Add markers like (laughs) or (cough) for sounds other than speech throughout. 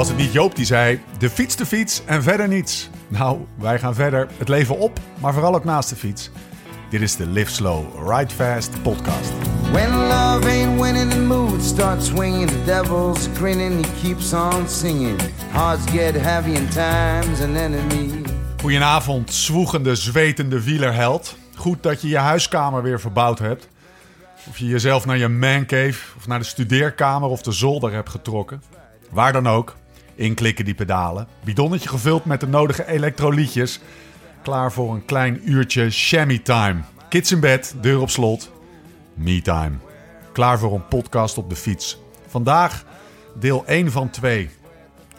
Was het niet Joop die zei: de fiets, de fiets en verder niets? Nou, wij gaan verder. Het leven op, maar vooral ook naast de fiets. Dit is de Live Slow, Ride Fast podcast. When love ain't winning, the mood starts swinging. The devil's grinning, he keeps on singing. Hearts get heavy and time's an enemy. Goedenavond, zwoegende, zwetende wielerheld. Goed dat je je huiskamer weer verbouwd hebt. Of je jezelf naar je mancave of naar de studeerkamer of de zolder hebt getrokken. Waar dan ook. Inklikken die pedalen. Bidonnetje gevuld met de nodige elektrolytjes. Klaar voor een klein uurtje chamois time. Kids in bed, deur op slot. Me time. Klaar voor een podcast op de fiets. Vandaag deel 1 van 2.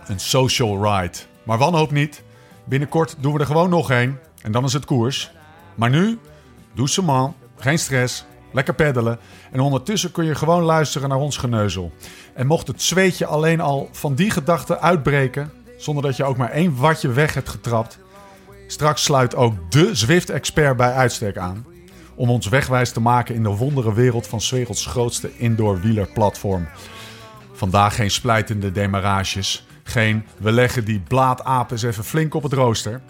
Een social ride. Maar wanhoop niet. Binnenkort doen we er gewoon nog één. En dan is het koers. Maar nu, doucement, geen stress, lekker peddelen. En ondertussen kun je gewoon luisteren naar ons geneuzel. En mocht het zweetje alleen al van die gedachte uitbreken, zonder dat je ook maar één watje weg hebt getrapt, straks sluit ook de Zwift-expert bij uitstek aan. Om ons wegwijs te maken in de wondere wereld van werelds grootste indoor wielerplatform. Vandaag geen splijtende demarages. Geen we leggen die blaadaap eens even flink op het rooster.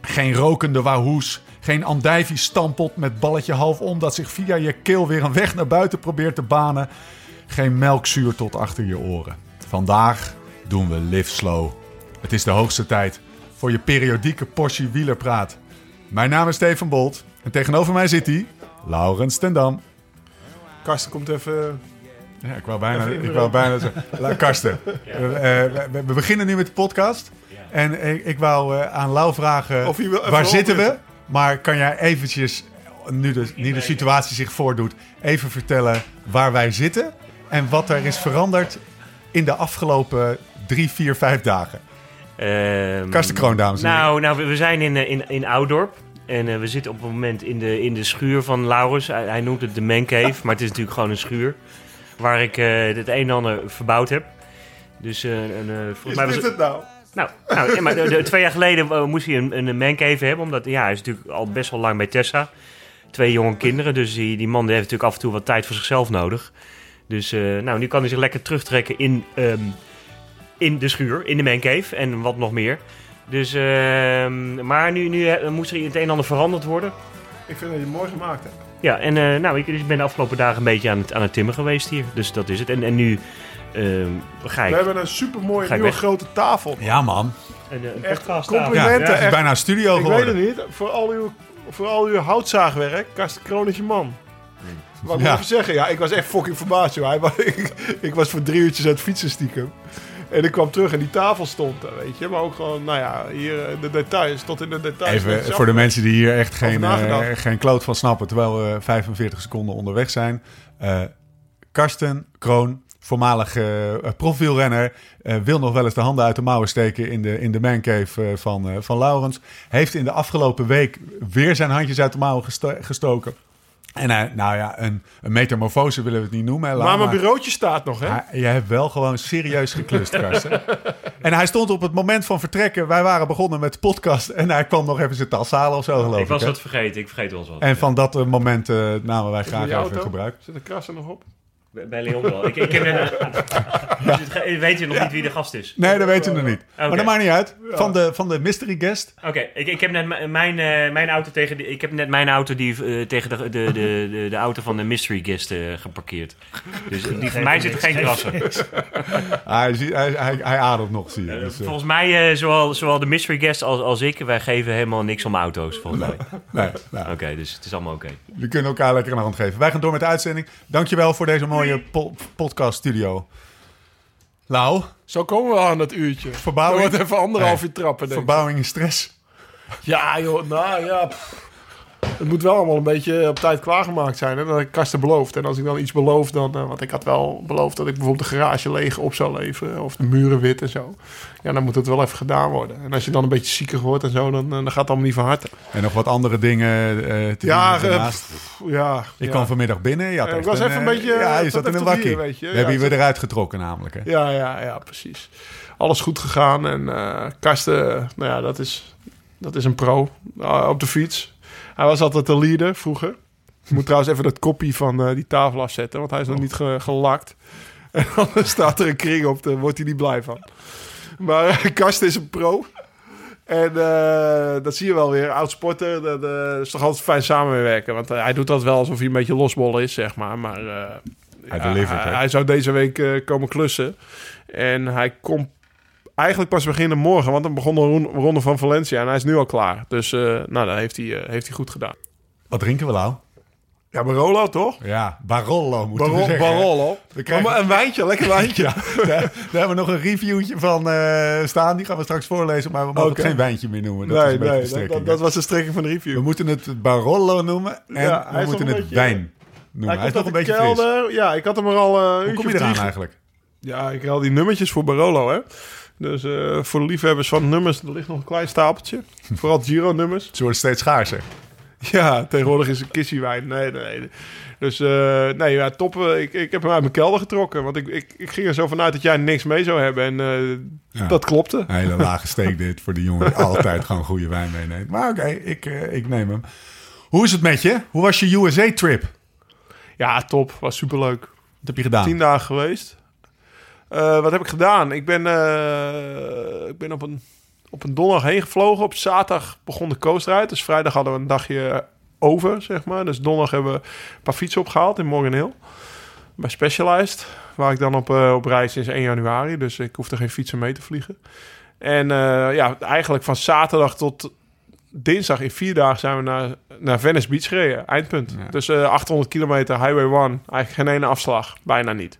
Geen rokende wahoes. Geen andijvie stampot met balletje half om dat zich via je keel weer een weg naar buiten probeert te banen. Geen melkzuur tot achter je oren. Vandaag doen we live slow. Het is de hoogste tijd voor je periodieke portie wielerpraat. Mijn naam is Steven Bolt en tegenover mij zit hij, Laurens ten Dam. Karsten komt even... Ja, ik wou bijna, ik wou bijna zeggen. La, Karsten, eh, we, we beginnen nu met de podcast. En ik, ik wou eh, aan Lau vragen, waar zitten we? Maar kan jij eventjes, nu de, nu de situatie zich voordoet, even vertellen waar wij zitten? En wat er is veranderd in de afgelopen drie, vier, vijf dagen? Ehm, Karsten Kroon, dames en heren. Nou, nou we, zijn in, eh, in, in Oudorp. En eh, we zitten op het moment in de, in de schuur van Laurens. Hij, hij noemt het de mancave, maar het is natuurlijk gewoon een schuur. Waar ik eh, het een en ander verbouwd heb. Dus eh, een, volgens mij Is was dit het nou? Nou, nou ja, maar de- de- twee jaar geleden eh, moest hij een, een mancave hebben. Omdat ja, hij is natuurlijk al best wel lang bij Tessa. Twee jonge kinderen. Dus die, die man die heeft natuurlijk af en toe wat tijd voor zichzelf nodig. Dus eh, nou, nu kan hij zich lekker terugtrekken in, ehm, in de schuur, in de mancave. En wat nog meer. Dus, ehm, maar nu, nu eh, moest er het een en ander veranderd worden. Ik vind dat je het mooi gemaakt hebt. Ja, en nou, ik, ik ben de afgelopen dagen een beetje aan het, aan het timmen geweest hier. Dus dat is het. En, en nu ehm, ga We hebben een supermooie nieuwe weg? grote tafel. Ja man, een, een Echt podcast compliment. ja, het is echt. bijna een studio ik weet geworden. het niet. Voor al uw, voor al uw houtzaagwerk, Karsten Kroon is je man. Wat moet Ja. ik even zeggen? Ja, ik was echt fucking verbaasd, joh. (laughs) Ik, ik was voor drie uurtjes aan het fietsen stiekem. En ik kwam terug en die tafel stond er, weet je. Maar ook gewoon, nou ja, hier eh, de details, tot in de details. Even voor de mensen die hier echt geen, eh, geen kloot van snappen, terwijl we 45 seconden onderweg zijn. Eh, Karsten Kroon, voormalig eh profielrenner, eh, wil nog wel eens de handen uit de mouwen steken in de, in de mancave eh, van, eh, van Laurens. Heeft in de afgelopen week weer zijn handjes uit de mouwen gesto- gestoken. En hij, nou ja, een, een metamorfose willen we het niet noemen. hè, Maar mijn bureautje staat nog, hè? hij- jij hebt wel gewoon serieus geklust, Karsten. en hij stond op het moment van vertrekken. Wij waren begonnen met de podcast. En hij kwam nog even zijn tas halen of zo, geloof ik. Ik was wat vergeten, ik vergeet wel eens wat. En van dat moment eh, namen wij graag even je gebruik. Zit een kras er nog op? Bij- Leon wel. Ik, ik Dus het (laughs) weet je nog niet wie de gast is? Nee, dat weten we nog niet. Maar dat maakt niet uit. Van de, van de mystery guest. Oké, ik, ik heb net mijn, eh, mijn auto tegen de, ik heb net mijn auto die eh, tegen de, de, de, de, de auto van de mystery guest eh, geparkeerd. Dus die van mij zit er geen krassen. (laughs) Hij, hij, hij, hij ademt nog, zie je. Dus, Volgens mij, eh, zowel, zowel de mystery guest als, als ik, wij geven helemaal niks om auto's, volgens mij. nee, nou, Oké, dus het is allemaal oké. we kunnen elkaar lekker een hand geven. Wij gaan door met de uitzending. Dankjewel voor deze mooie po- podcast studio. Lau, Zo komen we aan dat uurtje. Verbouwing? Er wordt even anderhalf uur trappen, denk verbouwing en stress. Ja, joh, nou ja. pff. Het moet wel allemaal een beetje op tijd klaargemaakt zijn. Hè? Dat ik kasten beloofd. En als ik dan iets beloof, dan... eh, want ik had wel beloofd dat ik bijvoorbeeld de garage leeg op zou leveren. Of de muren wit en zo. Ja, dan moet het wel even gedaan worden. En als je dan een beetje ziekig wordt en zo, dan, eh, dan gaat het allemaal niet van harte. En nog wat andere dingen eh te Ja, doen daarnaast. pff, ja. Je ja. kwam vanmiddag binnen. Ja, ik was even een beetje, Ja, je zat in een wakkie. je. We Ja, hebben je weer eruit getrokken namelijk. Hè? Ja, ja, ja, precies. Alles goed gegaan. En Karsten, nou ja, dat is, dat is een pro op de fiets. Hij was altijd de leader vroeger. Ik moet trouwens even dat kopie van eh, die tafel afzetten, want hij is nog niet ge- gelakt. (laughs) En dan staat er een kring op, daar wordt hij niet blij van. Maar Kast is een pro. En eh, dat zie je wel weer. Oud sporter, dat eh, is toch altijd fijn samenwerken. Want eh, hij doet dat wel alsof hij een beetje losbol is, zeg maar. Maar eh, Hij ja, hij, hij zou deze week eh, komen klussen. En hij komt eigenlijk pas beginnen morgen. Want dan begon de ron- ronde van Valencia. En hij is nu al klaar. Dus eh, nou, dat heeft hij, eh, heeft hij goed gedaan. Wat drinken we nou? Ja, Barolo toch? Ja, Barolo moeten we Barol, zeggen. Barolo. We krijgen- Maar een wijntje, lekker wijntje. (laughs) Ja, daar, daar hebben we nog een reviewtje van eh, staan. Die gaan we straks voorlezen, maar we mogen Oké. het geen wijntje meer noemen. Dat nee, nee, dat, dat, was de strekking van de review. We moeten het Barolo noemen en Ja, we moeten het beetje- wijn noemen. Hij, is nog een beetje fris. kelder. Ja, ik had hem er al een Hoe kom je eraan eigenlijk? Ja, ik haal die nummertjes voor Barolo, hè. Dus eh, voor de liefhebbers van nummers, er ligt nog een klein stapeltje. Vooral Giro-nummers. Ze worden steeds schaarser. Ja, tegenwoordig is een kissie wijn. Nee, nee. Dus eh, nee, ja, top. Ik, ik heb hem uit mijn kelder getrokken. Want ik, ik, ik ging er zo vanuit dat jij niks mee zou hebben. En eh, Ja. dat klopte. Een hele lage steek dit voor die jongen die altijd gewoon goede wijn meeneemt. Maar oké, ik, ik neem hem. Hoe is het met je? Hoe was je USA-trip? Ja, top. Was superleuk. Wat heb je gedaan? Tien dagen geweest. Eh, wat heb ik gedaan? Ik ben, eh, ik ben op, een, op een donderdag heen gevlogen. Op zaterdag begon de coastride. Dus vrijdag hadden we een dagje over, zeg maar. Dus donderdag hebben we een paar fietsen opgehaald in Morgan Hill. Bij Specialized. Waar ik dan op, eh, op reis sinds 1 januari. Dus ik hoefde geen fietsen mee te vliegen. En eh, ja, eigenlijk van zaterdag tot dinsdag in vier dagen zijn we naar, naar Venice Beach gereden. Eindpunt. Ja. Dus eh, 800 kilometer Highway 1. Eigenlijk geen ene afslag. Bijna niet.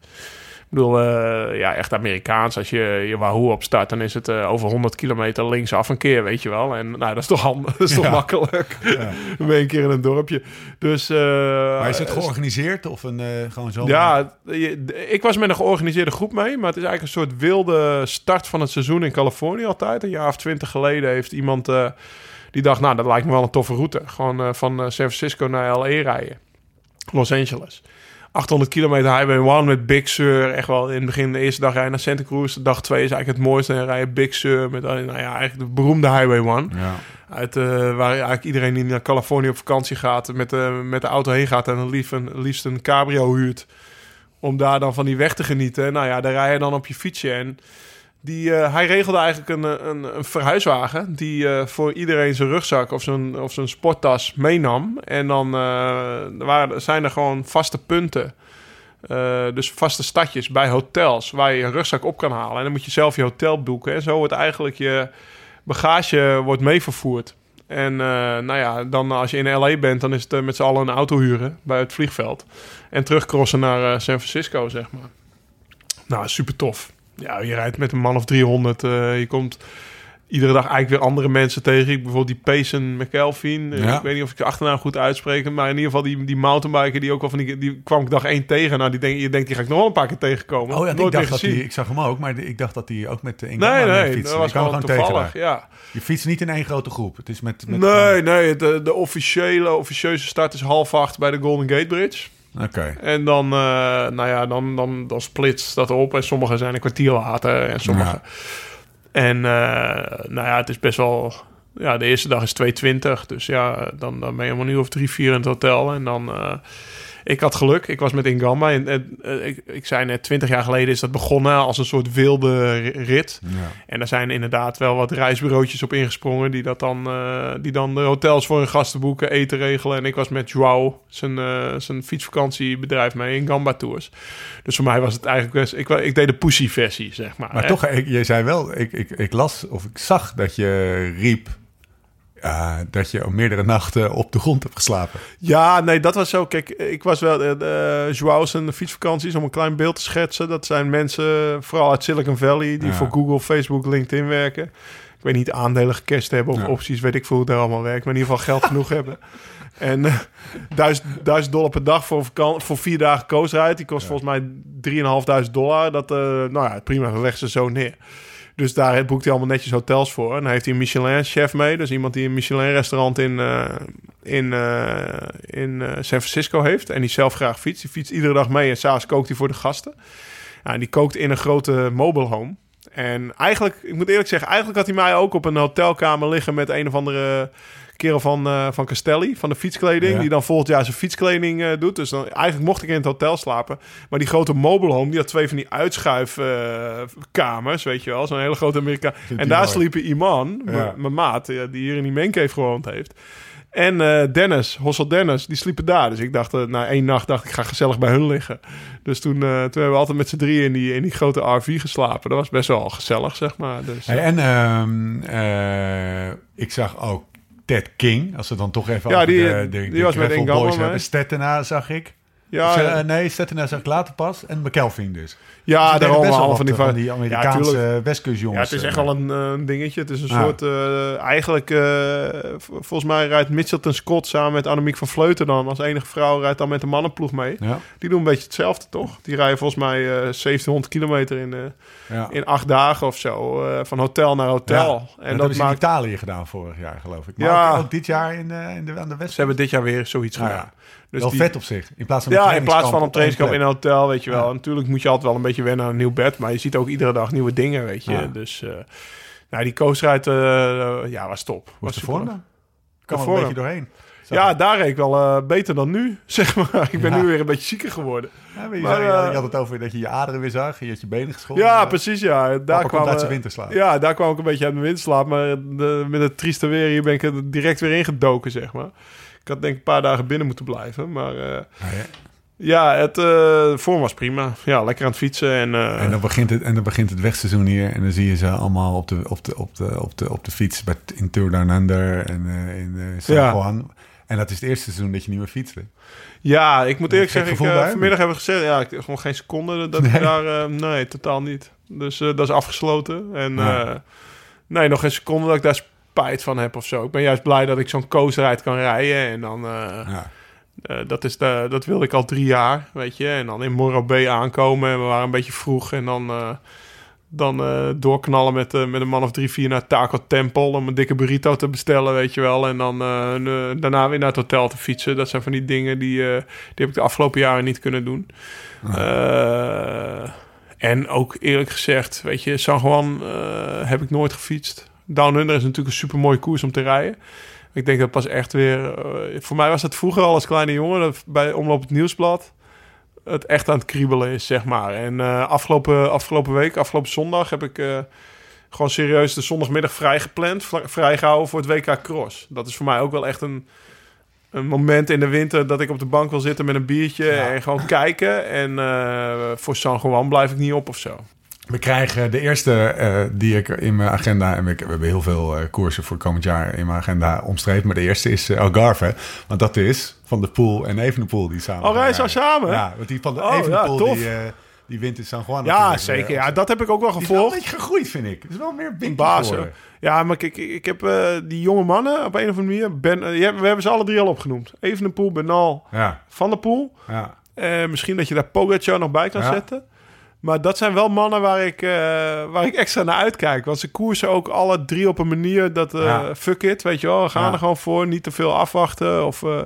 Ik bedoel, eh, ja, echt Amerikaans. Als je je Wahoo opstart, dan is het eh, over 100 kilometer linksaf een keer, weet je wel. En nou, dat is toch handig, (laughs) dat is toch Ja. makkelijk. Ja. Dan ben je een keer in een dorpje. Dus, eh, Maar is het georganiseerd of een, gewoon zo? ja, ik was met een georganiseerde groep mee, maar het is eigenlijk een soort wilde start van het seizoen in Californië altijd. Een jaar of twintig geleden heeft iemand die dacht, nou, dat lijkt me wel een toffe route. Gewoon van San Francisco naar LA rijden. Los Angeles. 800 kilometer Highway 1 met Big Sur. Echt wel in het begin, de eerste dag rijden naar Santa Cruz. De dag 2 is eigenlijk het mooiste. En rijden Big Sur met, eh, nou ja, eigenlijk de beroemde Highway 1. Ja. Uit, eh, waar eigenlijk iedereen die naar Californië op vakantie gaat, met, de met de auto heen gaat en dan liefst een, liefst een cabrio huurt. Om daar dan van die weg te genieten. Nou ja, daar rij je dan op je fietsje. En die, eh, hij regelde eigenlijk een, eh, een, een verhuiswagen die eh, voor iedereen zijn rugzak of zijn, of zijn sporttas meenam. En dan waren, zijn er gewoon vaste punten. Dus vaste stadjes bij hotels waar je je rugzak op kan halen. En dan moet je zelf je hotel boeken. En zo wordt eigenlijk je bagage wordt meevervoerd. En nou ja, dan als je in LA bent, dan is het met z'n allen een auto huren bij het vliegveld. En terugcrossen naar San Francisco, zeg maar. Nou, super tof. Ja, je rijdt met een man of 300. eh, je komt iedere dag eigenlijk weer andere mensen tegen. Ik bijvoorbeeld die Payson McElveen. Eh, Ja. Ik weet niet of ik de achternaam goed uitspreek. Maar in ieder geval die, die mountainbiker die ook wel van die... Die kwam ik dag één tegen. Nou, die denk, je denkt, die ga ik nog wel een paar keer tegenkomen. Oh ja, ik, dacht dat die, ik zag hem ook, maar ik dacht dat hij ook met de Nee, England nee, fietsen. dat was gewoon toevallig, ja. Je fietst niet in één grote groep. Het is met... met Nee, nee, de, de officiële, officieuze start is half acht bij de Golden Gate Bridge. Oké. En dan, eh, nou ja, dan, dan, dan splitst dat op. En sommige zijn een kwartier later en sommige... Ja. En eh, nou ja, het is best wel... Ja, de eerste dag is 2,20. Dus ja, dan, dan ben je een uur of drie, vier in het hotel. En dan... eh, ik had geluk. Ik was met Ingamba. En, en, eh, ik, ik zei net, 20 jaar geleden is dat begonnen als een soort wilde ri- rit. Ja. En er zijn inderdaad wel wat reisbureautjes op ingesprongen... die, dat dan, eh, die dan de hotels voor hun gasten boeken, eten regelen. En ik was met Joao, zijn, eh, zijn fietsvakantiebedrijf mee in Gamba Tours. Dus voor mij was het eigenlijk best... Ik, ik deed de pussy versie, zeg maar. Maar hè. toch, ik, je zei wel, ik, ik, ik las of ik zag dat je riep dat je meerdere nachten op de grond hebt geslapen. Ja, nee, dat was zo. Kijk, ik was wel... uh, Joao zijn fietsvakanties, om een klein beeld te schetsen. Dat zijn mensen, vooral uit Silicon Valley... die Ja. voor Google, Facebook, LinkedIn werken. Ik weet niet, aandelen gecashed hebben of Ja. opties. Weet ik veel hoe het daar allemaal werkt. Maar in ieder geval geld (laughs) genoeg hebben. En eh, duizend, duizend dollar per dag voor, voor vier dagen koosrijd. Die kost volgens mij 3.500 dollar. Dat, nou ja, prima, legt ze zo neer. Dus daar boekt hij allemaal netjes hotels voor. En dan heeft hij een Michelin-chef mee. Dus iemand die een Michelin-restaurant in, eh, in, eh, in eh, San Francisco heeft. En die zelf graag fietst. Die fietst iedere dag mee en s'avonds kookt hij voor de gasten. En die kookt in een grote mobile home. En eigenlijk, ik moet eerlijk zeggen, eigenlijk had hij mij ook op een hotelkamer liggen met een of andere kerel van, eh, van Castelli, van de fietskleding, Ja. die dan volgend jaar zijn fietskleding eh, doet. Dus dan, eigenlijk mocht ik in het hotel slapen. Maar die grote mobile home, die had twee van die uitschuifkamers, weet je wel. Zo'n hele grote Amerika. En daar mooi. sliep Iman, Ja. mijn maat, die hier in die mancave gewoond heeft. En eh, Dennis, Hossel Dennis, die sliepen daar. Dus ik dacht, na één nacht dacht ik, ga gezellig bij hun liggen. Dus toen, toen hebben we altijd met z'n drieën in die, in die grote RV geslapen. Dat was best wel gezellig, zeg maar. Dus, Hey, en ehm, eh, ik zag ook Ted King, als we dan toch even Ja, die- de, de, die de was met Boys hebben. Stettena zag ik. Ja, eh, nee, Stettena zag ik later pas. En McKelvin dus. ja Dus daarom wat van die, van die Amerikaanse tuurlijk. westkustjongens. Ja, het is echt eh, wel een, eh, een dingetje. Het is een soort... eigenlijk, volgens mij rijdt Mitchelton Scott samen met Annemiek van Vleuten dan. Als enige vrouw rijdt dan met de mannenploeg mee. Ja, Die doen een beetje hetzelfde, toch? Die rijden volgens mij eh 1700 kilometer in, ja. in acht dagen of zo. van hotel naar hotel. En dat, dat, hebben ze in. Italië gedaan vorig jaar, geloof ik. Maar Ja. ook, dit jaar in, in de, aan de west. Ze hebben dit jaar weer zoiets gedaan. Dus wel die- vet op zich. In plaats van een Ja, in plaats van een trainingskamp in een hotel, weet je wel. Ja. Natuurlijk moet je altijd wel een beetje wennen aan een nieuw bed. Maar je ziet ook iedere dag nieuwe dingen, weet je. Ja. Dus eh, nou, die coaster uh, ja, was top. Hoe Was de vorm dan? Kan wel een beetje doorheen. Zag Ja, daar reed ik wel eh, beter dan nu, (laughs) zeg maar. Ik ben Ja. nu weer een beetje zieker geworden. Ja, maar je, Maar, zei- je had- eh, het over dat je je aderen weer zag. Je had je benen geschoren. Ja, Eh, precies, ja. Daar kwam, uit eh, winterslaap. Ja, daar kwam ik een beetje uit mijn winterslaap. Maar de, met het trieste weer hier ben ik er direct weer ingedoken, zeg maar. Ik had denk ik een paar dagen binnen moeten blijven. Maar eh, Ja, ja. ja, het eh, vorm was prima. Ja, lekker aan het fietsen. En, eh, En dan begint het, en dan begint het wegseizoen hier. En dan zie je ze allemaal op de, op de, op de, op de, op de fiets bij, in Tour Down Under en in San Ja. Juan. En dat is het eerste seizoen dat je niet meer fietste. Ja, ik moet eerlijk zeggen, ik, vanmiddag hebben we gezegd, ja, ik, gewoon geen seconde dat ik Nee. daar, nee, totaal niet. Dus dat is afgesloten. En eh, nee, nog geen seconde dat ik daar spijt van heb of zo. Ik ben juist blij dat ik zo'n coaster kan rijden. En dan, eh, Ja. eh, dat, is de, dat wilde ik al drie jaar, weet je. En dan in Morro Bay aankomen en we waren een beetje vroeg. En dan, eh, dan doorknallen met, met een man of drie, vier naar Taco Temple om een dikke burrito te bestellen, weet je wel. En dan daarna weer naar het hotel te fietsen. Dat zijn van die dingen die, die heb ik de afgelopen jaren niet kunnen doen. En ook eerlijk gezegd, weet je, San Juan heb ik nooit gefietst. Down Under is natuurlijk een super mooie koers om te rijden. Ik denk dat pas echt weer... eh, voor mij was het vroeger al als kleine jongen... Dat bij Omloop het Nieuwsblad... het echt aan het kriebelen is, zeg maar. En eh, afgelopen, afgelopen week, afgelopen zondag... heb ik eh, gewoon serieus de zondagmiddag vrij gepland. vri- Vrijgehouden voor het WK Cross. Dat is voor mij ook wel echt een, een moment in de winter... dat ik op de bank wil zitten met een biertje... Ja. en gewoon kijken. En voor San Juan blijf ik niet op of zo. We krijgen de eerste eh, die ik in mijn agenda... en we, we hebben heel veel eh, koersen voor komend jaar in mijn agenda omstreept... maar de eerste is eh, Algarve. Want dat is Van de Poel en Evenepoel die samen Oh, reizen we samen? Ja, want die van de Oh, Evenepoel die, die wint in San Juan. Ja, zeker. Ja, dat heb ik ook wel Die is wel een gevolgd. beetje gegroeid, vind ik. Het is wel meer geworden. Ja, maar kijk, ik, ik heb die jonge mannen op een of andere manier... Ben, we hebben ze alle drie al opgenoemd. Evenepoel, Bernal, Ja, Van der Poel. ja. Misschien dat je daar Pogacar nog bij kan zetten. Maar dat zijn wel mannen waar ik, eh, waar ik extra naar uitkijk. Want ze koersen ook alle drie op een manier dat... Ja. Fuck it, weet je wel. We gaan Ja. er gewoon voor. Niet te veel afwachten. Of eh,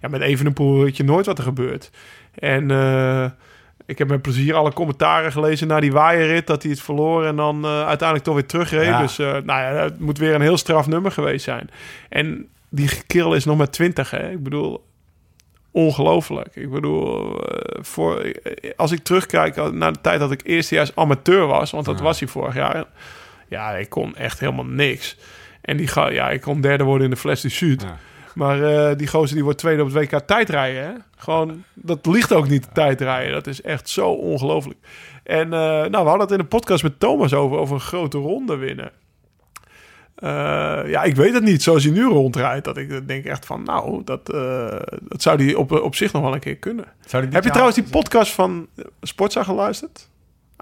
ja, met Evenepoel weet je nooit wat er gebeurt. En ik heb met plezier alle commentaren gelezen naar die waaierrit. Dat hij het verloor en dan uiteindelijk toch weer terugreed. Ja. Dus nou ja, het moet weer een heel straf nummer geweest zijn. En die kerel is nog maar 20, hè. Ik bedoel, ongelooflijk. Ik bedoel, eh, voor, als ik terugkijk naar de tijd dat ik eerstejaars amateur was, want dat Ja. was hij vorig jaar. Ja, ik kon echt helemaal niks. En die ga, ja, ik kon derde worden in de Fles Sud. Ja. Maar eh, die gozer die wordt tweede op het WK tijdrijden. Hè? Gewoon, dat ligt ook niet tijdrijden. Dat is echt zo ongelooflijk. En eh, nou, we hadden het in de podcast met Thomas over, over een grote ronde winnen. Eh, ja, ik weet het niet. Zoals hij nu rondrijdt, dat ik denk echt van, nou, dat, eh, dat zou hij op, op zich nog wel een keer kunnen. Die Heb je trouwens die podcast van Sportza geluisterd?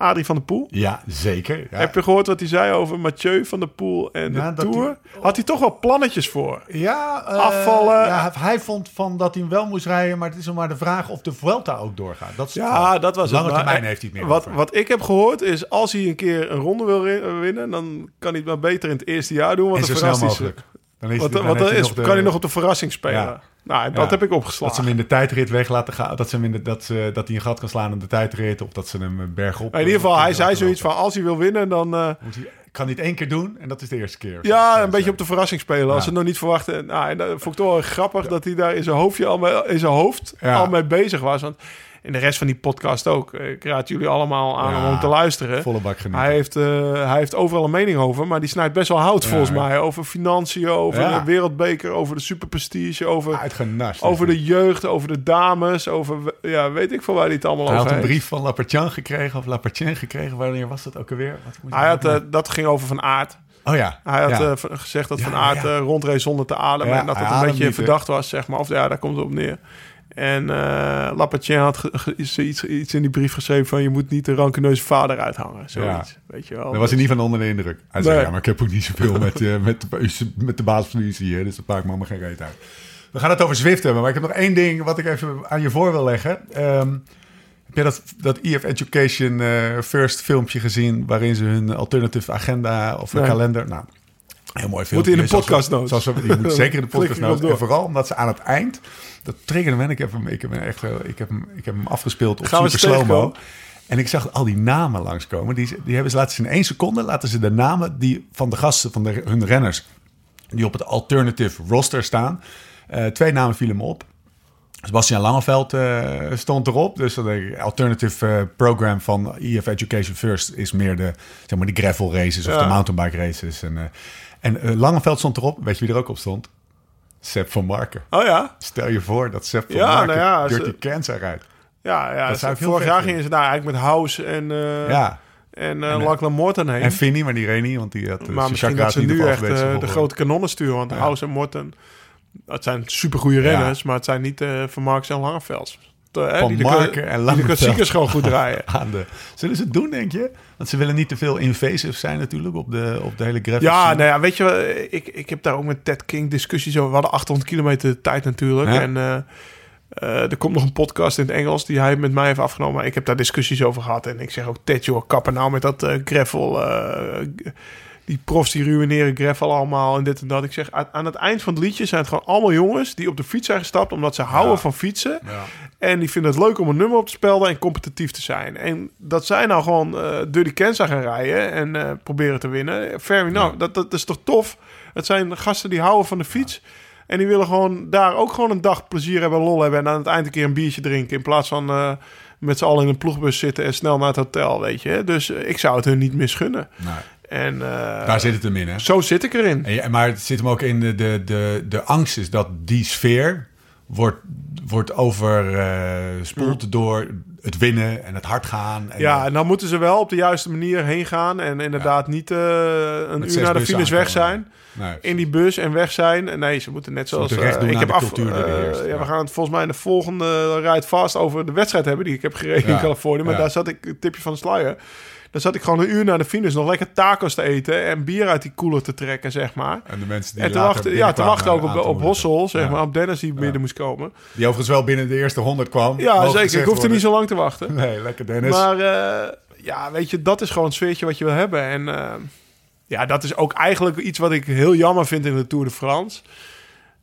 Adrie van der Poel? Ja, zeker. Ja. Heb je gehoord wat hij zei over Mathieu van der Poel en de Ja, Tour? Had hij toch wel plannetjes voor? Ja, eh, Afvallen. Ja, hij vond van dat hij hem wel moest rijden, maar het is nog maar de vraag of de Vuelta ook doorgaat. Dat is Ja, dat was Lange het. Termijn heeft hij het meer Wat, over. wat ik heb gehoord is, als hij een keer een ronde wil winnen, dan kan hij het maar beter in het eerste jaar doen. Want En zo snel mogelijk. Dan, is, Want, dan want dan is, de- kan hij nog op de verrassing spelen. Nou, dat Ja. heb ik Dat opgeslagen. ze hem in de tijdrit weg laten gaan. Dat, ze hem in de, dat, ze, dat hij een gat kan slaan in de tijdrit. Of dat ze hem eh, bergop... In ieder geval, eh, hij zei zoiets van... als hij wil winnen, dan... eh, Moet hij, kan hij het één keer doen en dat is de eerste keer. ja, een beetje op de verrassing spelen. Als Ja. ze het nog niet verwachten. Nou, en dat vond ik toch wel grappig dat hij daar in zijn hoofdje al mee, in zijn hoofd al mee bezig was. Want in de rest van die podcast ook. Ik raad jullie allemaal aan Ja, om te luisteren. Volle bak genieten. Hij heeft, eh, hij heeft overal een mening over, maar die snijdt best wel hout Ja. volgens mij. Over financiën, over Ja. de wereldbeker, over de superprestige, over, Uitgenast. over de jeugd, over de dames, over ja, weet ik veel waar hij het allemaal Hij had over een heeft. brief van Lapertjan gekregen. Of Lapertien gekregen. Wanneer was dat ook alweer? Wat moet Hij had, eh, dat ging over Van Aert. oh ja. Hij had ja. eh, gezegd dat Ja, Van Aert ja. rondreed zonder te ademen. En dat hij het een beetje niet, verdacht was, zeg maar. Of ja, daar komt het op neer. En eh Lapatien had iets, iets, in die brief geschreven van... je moet niet de rancuneuze vader uithangen. Zoiets, weet je wel. Daar was hij niet van onder de indruk. Hij zei, ja, maar ik heb ook niet zoveel (laughs) met, eh, met, de- met de baas van de UCI, dus dat maakt me allemaal geen reet uit. We gaan het over Zwift hebben, maar ik heb nog één ding wat ik even aan je voor wil leggen. Ehm, heb jij dat, dat EF Education eh, First filmpje gezien waarin ze hun alternative agenda of Nee. kalender... Nou, heel mooi Moet filmpje. hij in de Zoals podcast notes? zoals Die moet zeker in de (laughs) podcast notes. En vooral omdat ze aan het eind... Dat triggerde me en ik heb hem, ik heb hem echt... eh, Ik heb hem, ik heb hem afgespeeld op Gaan super slow-mo. En ik zag al die namen langskomen. Die, die hebben ze laten ze in één seconde laten ze de namen die van de gasten, van de, hun renners, die op het alternative roster staan. Eh, twee namen vielen me op. Sebastian Langeveld eh, stond erop. Dus ik, alternative program van EF Education First is meer de, zeg maar, de gravel races of de mountainbike races. En, en eh, Langeveld stond erop. Weet je wie er ook op stond? Sepp van Marken. Oh ja? Stel je voor dat Sepp van Ja, Marken nou ja, Dirty ze- Cancer rijdt. Ja, ja Dat zou vorig jaar gingen ze daar eigenlijk met House en, eh Ja. en, En, eh, Lachlan Morton heen. En Finny, maar die reed niet, want die had... maar misschien dat ze nu echt de grote kanonnen sturen. Want. House en Morton, dat zijn supergoeie renners, maar het zijn niet Van Marks en Langeveld. De, hè, Van die de, en die de klassiekers gewoon goed draaien. (laughs) aan de... Zullen ze het doen, denk je? Want ze willen niet te veel invasive zijn natuurlijk op de, op de hele gravel Ja, scene. nou ja, weet je, ik, ik heb daar ook met Ted King discussies over. We hadden 800 kilometer tijd natuurlijk. Ja. En eh, eh, er komt nog een podcast in het Engels die hij met mij heeft afgenomen. Maar ik heb daar discussies over gehad. En ik zeg ook, Ted, joh, kappen nou met dat eh, gravel. Die profs die ruïneren gravel allemaal en dit en dat. Ik zeg, aan, het eind van het liedje zijn het gewoon allemaal jongens... die op de fiets zijn gestapt omdat ze houden Ja. van fietsen. Ja. En die vinden het leuk om een nummer op te spelden en competitief te zijn. En dat zij nou gewoon eh Dirty Kansas gaan rijden en eh, proberen te winnen. Fair enough. Ja. Dat, dat is toch tof? Het zijn gasten die houden van de fiets. En die willen gewoon daar ook gewoon een dag plezier hebben, lol hebben. En aan het eind een keer een biertje drinken. In plaats van eh, met z'n allen in een ploegbus zitten en snel naar het hotel, weet je. Dus ik zou het hun niet misgunnen. Nee, En eh, daar zit het hem in, hè? zo zit ik erin. En maar het zit hem ook in de, de, de, de angst is dat die sfeer wordt, wordt overspoeld door het winnen en het hard gaan. En Ja, en dan moeten ze wel op de juiste manier heen gaan. En inderdaad niet eh, een Met uur naar de finish weg zijn. nee. in die bus en weg zijn. Nee, ze moeten net zoals... moeten eh, ik heb af, eh, ja, ja. We gaan het volgens mij in de volgende Ride Fast over de wedstrijd hebben... die ik heb gereden in Californië. Maar daar zat ik, een tipje van de sluier... Daar zat ik gewoon een uur naar de finish nog lekker tacos te eten... en bier uit die koeler te trekken, zeg maar. En de mensen die En te wachten, ja, te wachten ook op, op. Hossel, zeg Ja. maar. Op Dennis die binnen moest komen. Die overigens wel binnen de eerste 100 kwam. Ja, zeker. Ik hoefde niet zo lang te wachten. (laughs) Nee, lekker Dennis. Maar eh, ja, weet je, dat is gewoon het sfeertje wat je wil hebben. En eh, ja, dat is ook eigenlijk iets wat ik heel jammer vind in de Tour de France.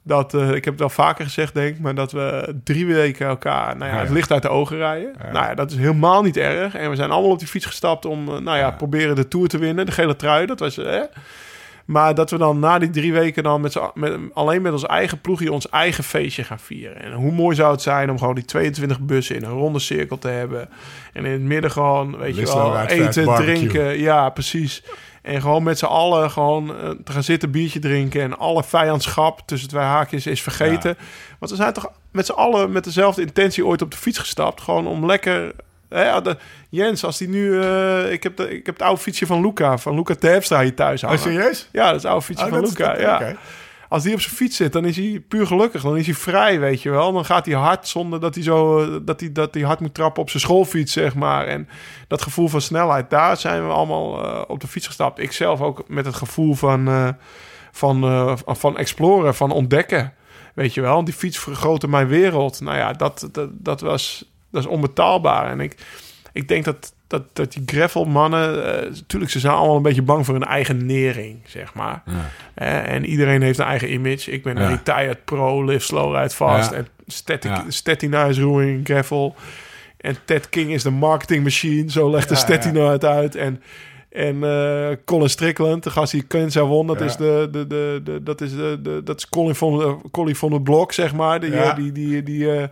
Dat, eh, ik heb het wel vaker gezegd, denk ik, maar dat we drie weken elkaar nou ja, Ja, het licht uit de ogen rijden. Ja. Nou ja, dat is helemaal niet erg. En we zijn allemaal op die fiets gestapt om, eh, nou ja, Ja. proberen de Tour te winnen. De gele trui, dat was... Maar dat we dan na die drie weken dan met, met alleen met ons eigen ploegje ons eigen feestje gaan vieren. En hoe mooi zou het zijn om gewoon die 22 bussen in een ronde cirkel te hebben. En in het midden gewoon, weet je wel, eten, barbecue. drinken. Ja, precies. En gewoon met z'n allen gewoon eh, te gaan zitten, biertje drinken. En alle vijandschap tussen twee haakjes is vergeten. Want we zijn toch met z'n allen met dezelfde intentie ooit op de fiets gestapt. Gewoon om lekker... Hè, de, Jens, als die nu... eh, ik, heb de, ik heb het oude fietsje van Luca, van Luca Terpstra hier thuis Oh, serieus? Ja, dat is het oude fietsje Oh, van Luca. ja. oké. Als die op zijn fiets zit, dan is hij puur gelukkig. Dan is hij vrij, weet je wel. Dan gaat hij hard zonder dat hij zo eh, dat hij, dat hij hard moet trappen op zijn schoolfiets, zeg maar. En dat gevoel van snelheid, daar zijn we allemaal eh, op de fiets gestapt. Ik zelf ook met het gevoel van, eh, van, van exploren, van ontdekken. Weet je wel, die fiets vergrootte mijn wereld. Nou ja, dat, dat, dat was dat is onbetaalbaar. En ik, ik denk dat dat, dat die gravelmannen... eh natuurlijk, ze zijn allemaal een beetje bang voor hun eigen nering, zeg maar. Eh, en iedereen heeft een eigen image. Ik ben een retired pro, live slow, ride fast. En Static. Stetina is roeiing gravel. En Ted King is de marketing machine. Zo legt de Ja, Stetina het uit. En, en eh, Colin Strickland, de gast die Kenza won, dat Ja. is de, de, de, de, dat is de, de dat is Colin van de Colin van het Blok, zeg maar. Die, Ja. eh, die, die, die, eh,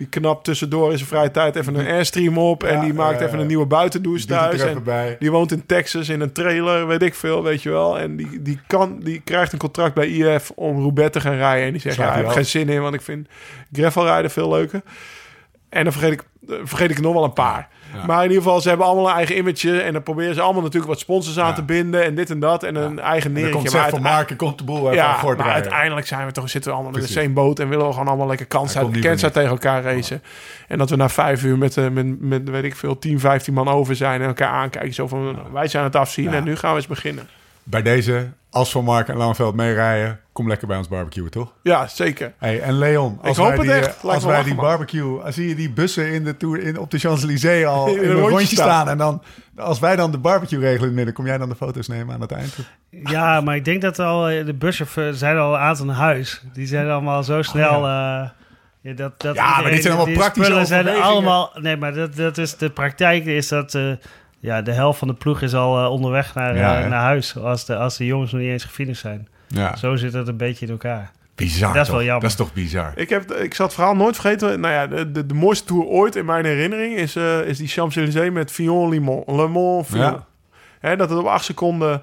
die knapt tussendoor in zijn vrije tijd even een airstream op. en die maakt even een nieuwe buitendouche thuis. En die woont in Texas in een trailer, weet ik veel, weet je wel. En die, die, kan, die krijgt een contract bij IF om Roubaix te gaan rijden. En die zegt, ja, ik heb geen zin in, want ik vind gravel rijden veel leuker. En dan vergeet ik, vergeet ik nog wel een paar. Ja. Maar in ieder geval, ze hebben allemaal een eigen image. En dan proberen ze allemaal natuurlijk wat sponsors aan Ja. te binden. En dit en dat. En een eigen neertje. komt Maar van Marken, komt de boel even ja, maar rijden. uiteindelijk zijn we toch, zitten we allemaal in de same boot en willen we gewoon allemaal lekker kans Hij uit komt de niet Kenza voor tegen elkaar racen. En dat we na vijf uur met, eh, met, met, weet ik veel, 10, 15 man over zijn en elkaar aankijken. Zo van, wij zijn het afzien Ja. en nu gaan we eens beginnen. Bij deze, als Van Marken en Langeveld meerijden, kom lekker bij ons barbecuen, toch? Ja, zeker. Hey, en Leon, als hoop wij het die, echt. eh, als wij lachen, die barbecue, zie je die bussen in de tour, in, op de Champs-Élysées al (laughs) in, In een rondje, rondje staan. staan. En dan, als wij dan de barbecue regelen in het midden, kom jij dan de foto's nemen aan het eind? Ja, (laughs) maar ik denk dat al eh, de buschauffeurs zijn al een aantal naar huis. Die zijn allemaal zo snel. eh, ja, dat, dat Ja, maar dit zijn allemaal die praktische zijn allemaal. Nee, maar dat, dat is de praktijk is dat. eh, ja, de helft van de ploeg is al eh, onderweg naar, Ja, eh, naar huis. Als de, als de jongens nog niet eens gefinished zijn. Ja, Zo zit het een beetje in elkaar. bizar dat is wel toch? jammer. Dat is toch bizar? Ik, heb, ik zal het verhaal nooit vergeten. Nou ja, de, de, de mooiste tour ooit in mijn herinnering is, eh, is die Champs-Élysées met Fillon Le Mans. Le Mans Fillon. Ja. Hè, dat het op acht seconden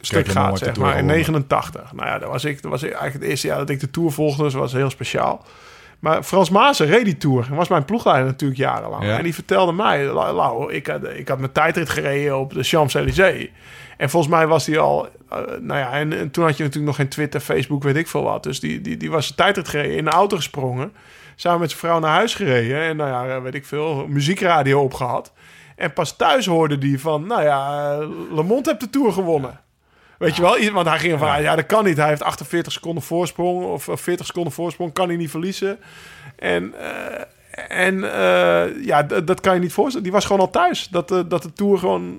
stuk gaat, zeg maar, in gewonnen. 89. Nou ja, dat was, ik, dat was eigenlijk het eerste jaar dat ik de Tour volgde, dus dat was heel speciaal. Maar Frans Maassen reed die Tour. Hij was mijn ploegleider natuurlijk jarenlang. Ja. En die vertelde mij, "Lau, ik had, ik had mijn tijdrit gereden op de Champs-Élysées. En volgens mij was hij al, eh, nou ja, en, en toen had je natuurlijk nog geen Twitter, Facebook, weet ik veel wat. Dus die, die, die was zijn tijdrit gereden, in de auto gesprongen. Samen met zijn vrouw naar huis gereden. En nou ja, weet ik veel, muziekradio opgehad. En pas thuis hoorde die van, nou ja, eh, Le Mans heeft de Tour gewonnen. Weet je wel? Want hij ging ervan uit, ja, dat kan niet. Hij heeft 48 seconden voorsprong of of 40 seconden voorsprong, kan hij niet verliezen. En, eh, en eh, ja, dat kan je niet voorstellen. Die was gewoon al thuis. Dat, eh, dat de Tour gewoon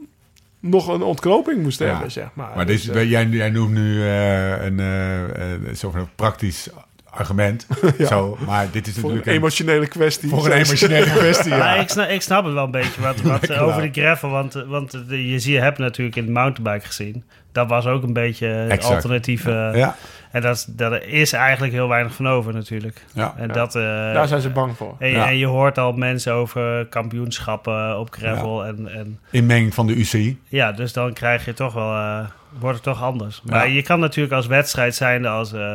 nog een ontknoping moest Ja. hebben, zeg maar. Maar Dus, dit, eh, jij, jij noemt nu eh, een, zo'n praktisch argument. (laughs) Zo, maar dit is natuurlijk een een, emotionele kwestie. voor een emotionele kwestie. (laughs) Ja. ik, snap, ik snap het wel een beetje wat, (laughs) wat over de gravel. Want, want de, je zie, je hebt natuurlijk in de mountainbike gezien. Dat was ook een beetje het alternatieve. Ja, En dat, is- daar is eigenlijk heel weinig van over natuurlijk. ja. En Ja. dat, eh, Daar zijn ze bang voor. en, Ja. en je hoort al mensen over kampioenschappen op gravel. En, en Inmenging van de UCI. ja, dus dan krijg je toch wel, eh, wordt het toch anders. Maar Ja. je kan natuurlijk als wedstrijd zijn als... eh,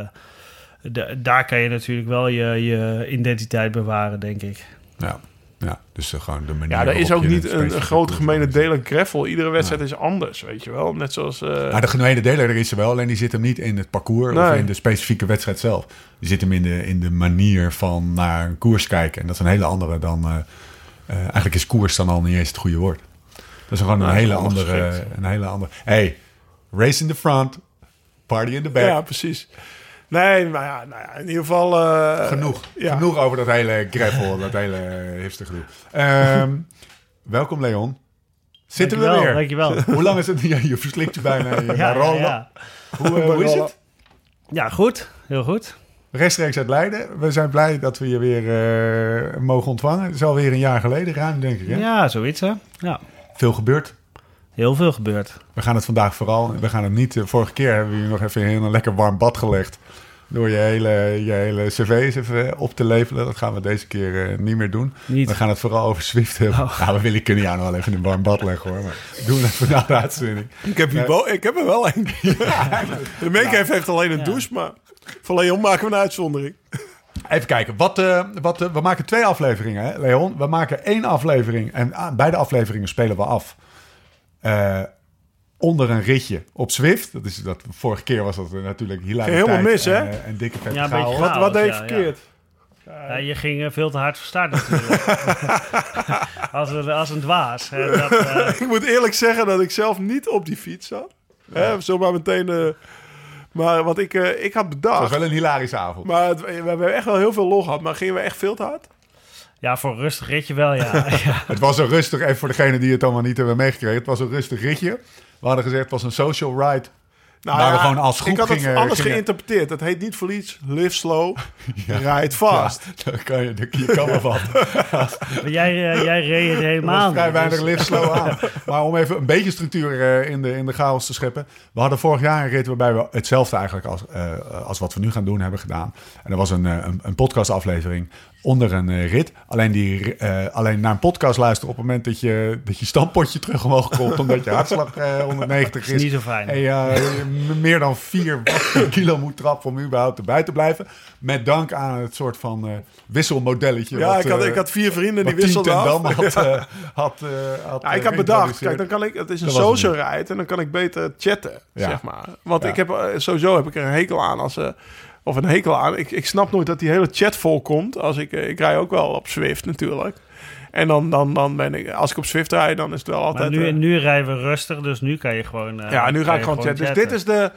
de- daar kan je natuurlijk wel je, je identiteit bewaren, denk ik. Ja, ja. dus eh, gewoon de manier Ja, er is ook niet een, een specifieke grote gemene aan gravel. Iedere wedstrijd is anders, weet je wel. Net zoals... Maar de gemene deler er is er wel, alleen die zit hem niet in het parcours of in de specifieke wedstrijd zelf. Die zit hem in de, in de manier van naar een koers kijken. En dat is een hele andere dan... eh, eigenlijk is koers dan al niet eens het goede woord. Dat is gewoon een hele andere... Een hele andere... Hey, race in the front, party in the back. ja, precies. Nee, maar ja, nou ja, in ieder geval... eh, Genoeg. ja. Genoeg over dat hele gravel, (laughs) dat hele hipster gedoe. Ehm, welkom Leon. Zitten we weer? dankjewel. (laughs) Hoe lang is het? Ja, je verslikt je bijna (laughs) je Ja, ja, rollen. ja. Hoe, eh, hoe is het? ja, goed. Heel goed. Rechtstreeks uit Leiden. We zijn blij dat we je weer eh, mogen ontvangen. Het is alweer een jaar geleden, ruim denk ik. Hè? Ja, zoiets hè. Ja, Veel gebeurd. heel veel gebeurd. We gaan het vandaag vooral... We gaan het niet... vorige keer hebben we je nog even in een lekker warm bad gelegd. Door je hele, je hele cv's even op te levelen. Dat gaan we deze keer eh, niet meer doen. Niet. We gaan het vooral over Swift hebben. Oh. Nou, we willen, kunnen jou nog wel even in een warm bad leggen hoor. Maar doen we even na de uitzending. Ik heb, hier bo- ik heb er wel een. (laughs) De Meekeef heeft alleen een Ja. douche, maar voor Leon maken we een uitzondering. Even kijken. Wat, eh, wat, eh, we maken twee afleveringen, hè, Leon. We maken één aflevering. En ah, beide afleveringen spelen we af. Onder een ritje op Zwift. Dat is, dat, vorige keer was dat natuurlijk hilariteit. helemaal mis, hè? En, eh, en dikke vette Ja, een beetje chaos. Wat, wat deed ja, verkeerd? Ja, je ging eh, veel te hard van start natuurlijk. (laughs) als, een, als een dwaas. Dat, eh, (laughs) Ik moet eerlijk zeggen dat ik zelf niet op die fiets zat. Hè, zomaar meteen... eh, maar wat ik, eh, ik had Het bedacht... was wel een hilarische avond. Maar het- we hebben echt wel heel veel lol gehad. Maar gingen we echt veel te hard? Ja, voor een rustig ritje wel, ja. (laughs) ja. Het was een rustig, even voor degenen die het allemaal niet hebben meegekregen. Het was een rustig ritje. We hadden gezegd, het was een social ride. Nou Waar we gewoon als groep Ik had het gingen- anders gingen- geïnterpreteerd. Het heet niet voor iets. Live slow, (laughs) ride fast. Ja, daar kan je, daar, je kan wel van. (laughs) Maar jij, eh, jij reed het helemaal vrij weinig dus- lift slow aan. Maar om even een beetje structuur eh, in, de, in de chaos te scheppen. We hadden vorig jaar een rit waarbij we hetzelfde eigenlijk als, eh, als wat we nu gaan doen hebben gedaan. En er was een, eh, een, een podcastaflevering onder een eh, rit. Alleen, die, eh, alleen naar een podcast luisteren op het moment dat je, dat je stampotje terug omhoog komt. omdat je hartslag eh 190 Dat is is. niet zo fijn. En je meer dan 4 watt per kilo moet trappen om überhaupt erbij te blijven. Met dank aan het soort van eh, wisselmodelletje. Ja, wat, ik had, eh, ik had vier vrienden die wisselden af. Had, (laughs) eh, had, eh, had Ja, eh, ik had bedacht, kijk, dan kan ik, het is een social ride en dan kan ik beter chatten, Ja. zeg maar. Want Ja. ik heb, eh, sowieso heb ik er een hekel aan als, eh, of een hekel aan. Ik, ik snap nooit dat die hele chat vol komt. Als ik, eh, ik rij ook wel op Swift natuurlijk. En dan, dan, dan ben ik, als ik op Swift rijd, dan is het wel Maar altijd... nu, eh, nu rijden we rustig, dus nu kan je gewoon... eh, ja, nu ga ik gewoon chatten. Dus dit is de,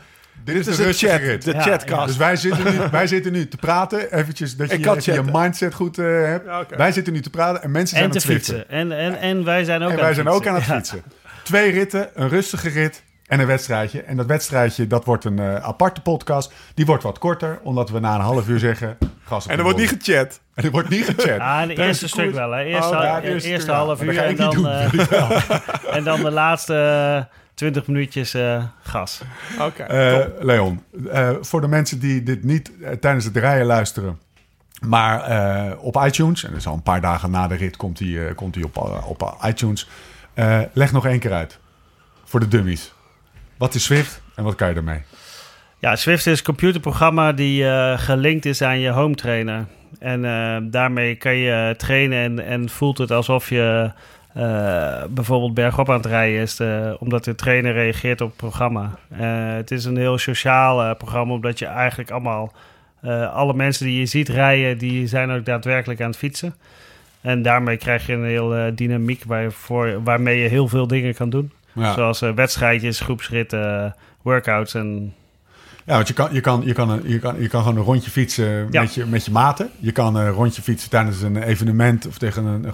Dit dit is is de de rustige chat, rit. de Ja, chatcast. Dus wij zitten, nu, (laughs) wij zitten nu te praten. Eventjes dat je, even je mindset goed eh, hebt. Ja. Wij zitten nu te praten en mensen zijn aan te het fietsen. En, en, en wij zijn ook En aan wij het zijn ook aan het fietsen. fietsen. Twee ritten, een rustige rit en een wedstrijdje. En dat wedstrijdje, dat wordt een eh, aparte podcast. Die wordt wat korter, omdat we na een half uur zeggen... Gas op en er wordt niet gechat. En (laughs) er wordt niet gechat. Ja, de Tijdens eerste de stuk wel. Hè. Eerste, Oh, ja, eerste eerste, ja. half uur en dan, eh, (laughs) (laughs) en dan de laatste eh, 20 minuutjes eh, gas. Oké. Eh, Leon, eh, voor de mensen die dit niet tijdens het rijden luisteren, maar eh, op iTunes, en dus al een paar dagen na de rit komt hij komt hij op, op iTunes, eh, leg nog één keer uit voor de dummies. Wat is Swift en wat kan je ermee? Ja, Swift is een computerprogramma die eh, gelinkt is aan je home trainer. En eh, daarmee kan je trainen en, en voelt het alsof je eh, bijvoorbeeld bergop aan het rijden is. eh, omdat de trainer reageert op het programma. Eh, het is een heel sociaal eh, programma, omdat je eigenlijk allemaal... eh, alle mensen die je ziet rijden, die zijn ook daadwerkelijk aan het fietsen. En daarmee krijg je een heel eh, dynamiek waarvoor, waarmee je heel veel dingen kan doen. Ja, Zoals eh, wedstrijdjes, groepsritten, workouts en ja want je kan, je, kan, je, kan een, je, kan, je kan gewoon een rondje fietsen Ja. met, je, met je maten. Je kan een rondje fietsen tijdens een evenement of tegen een,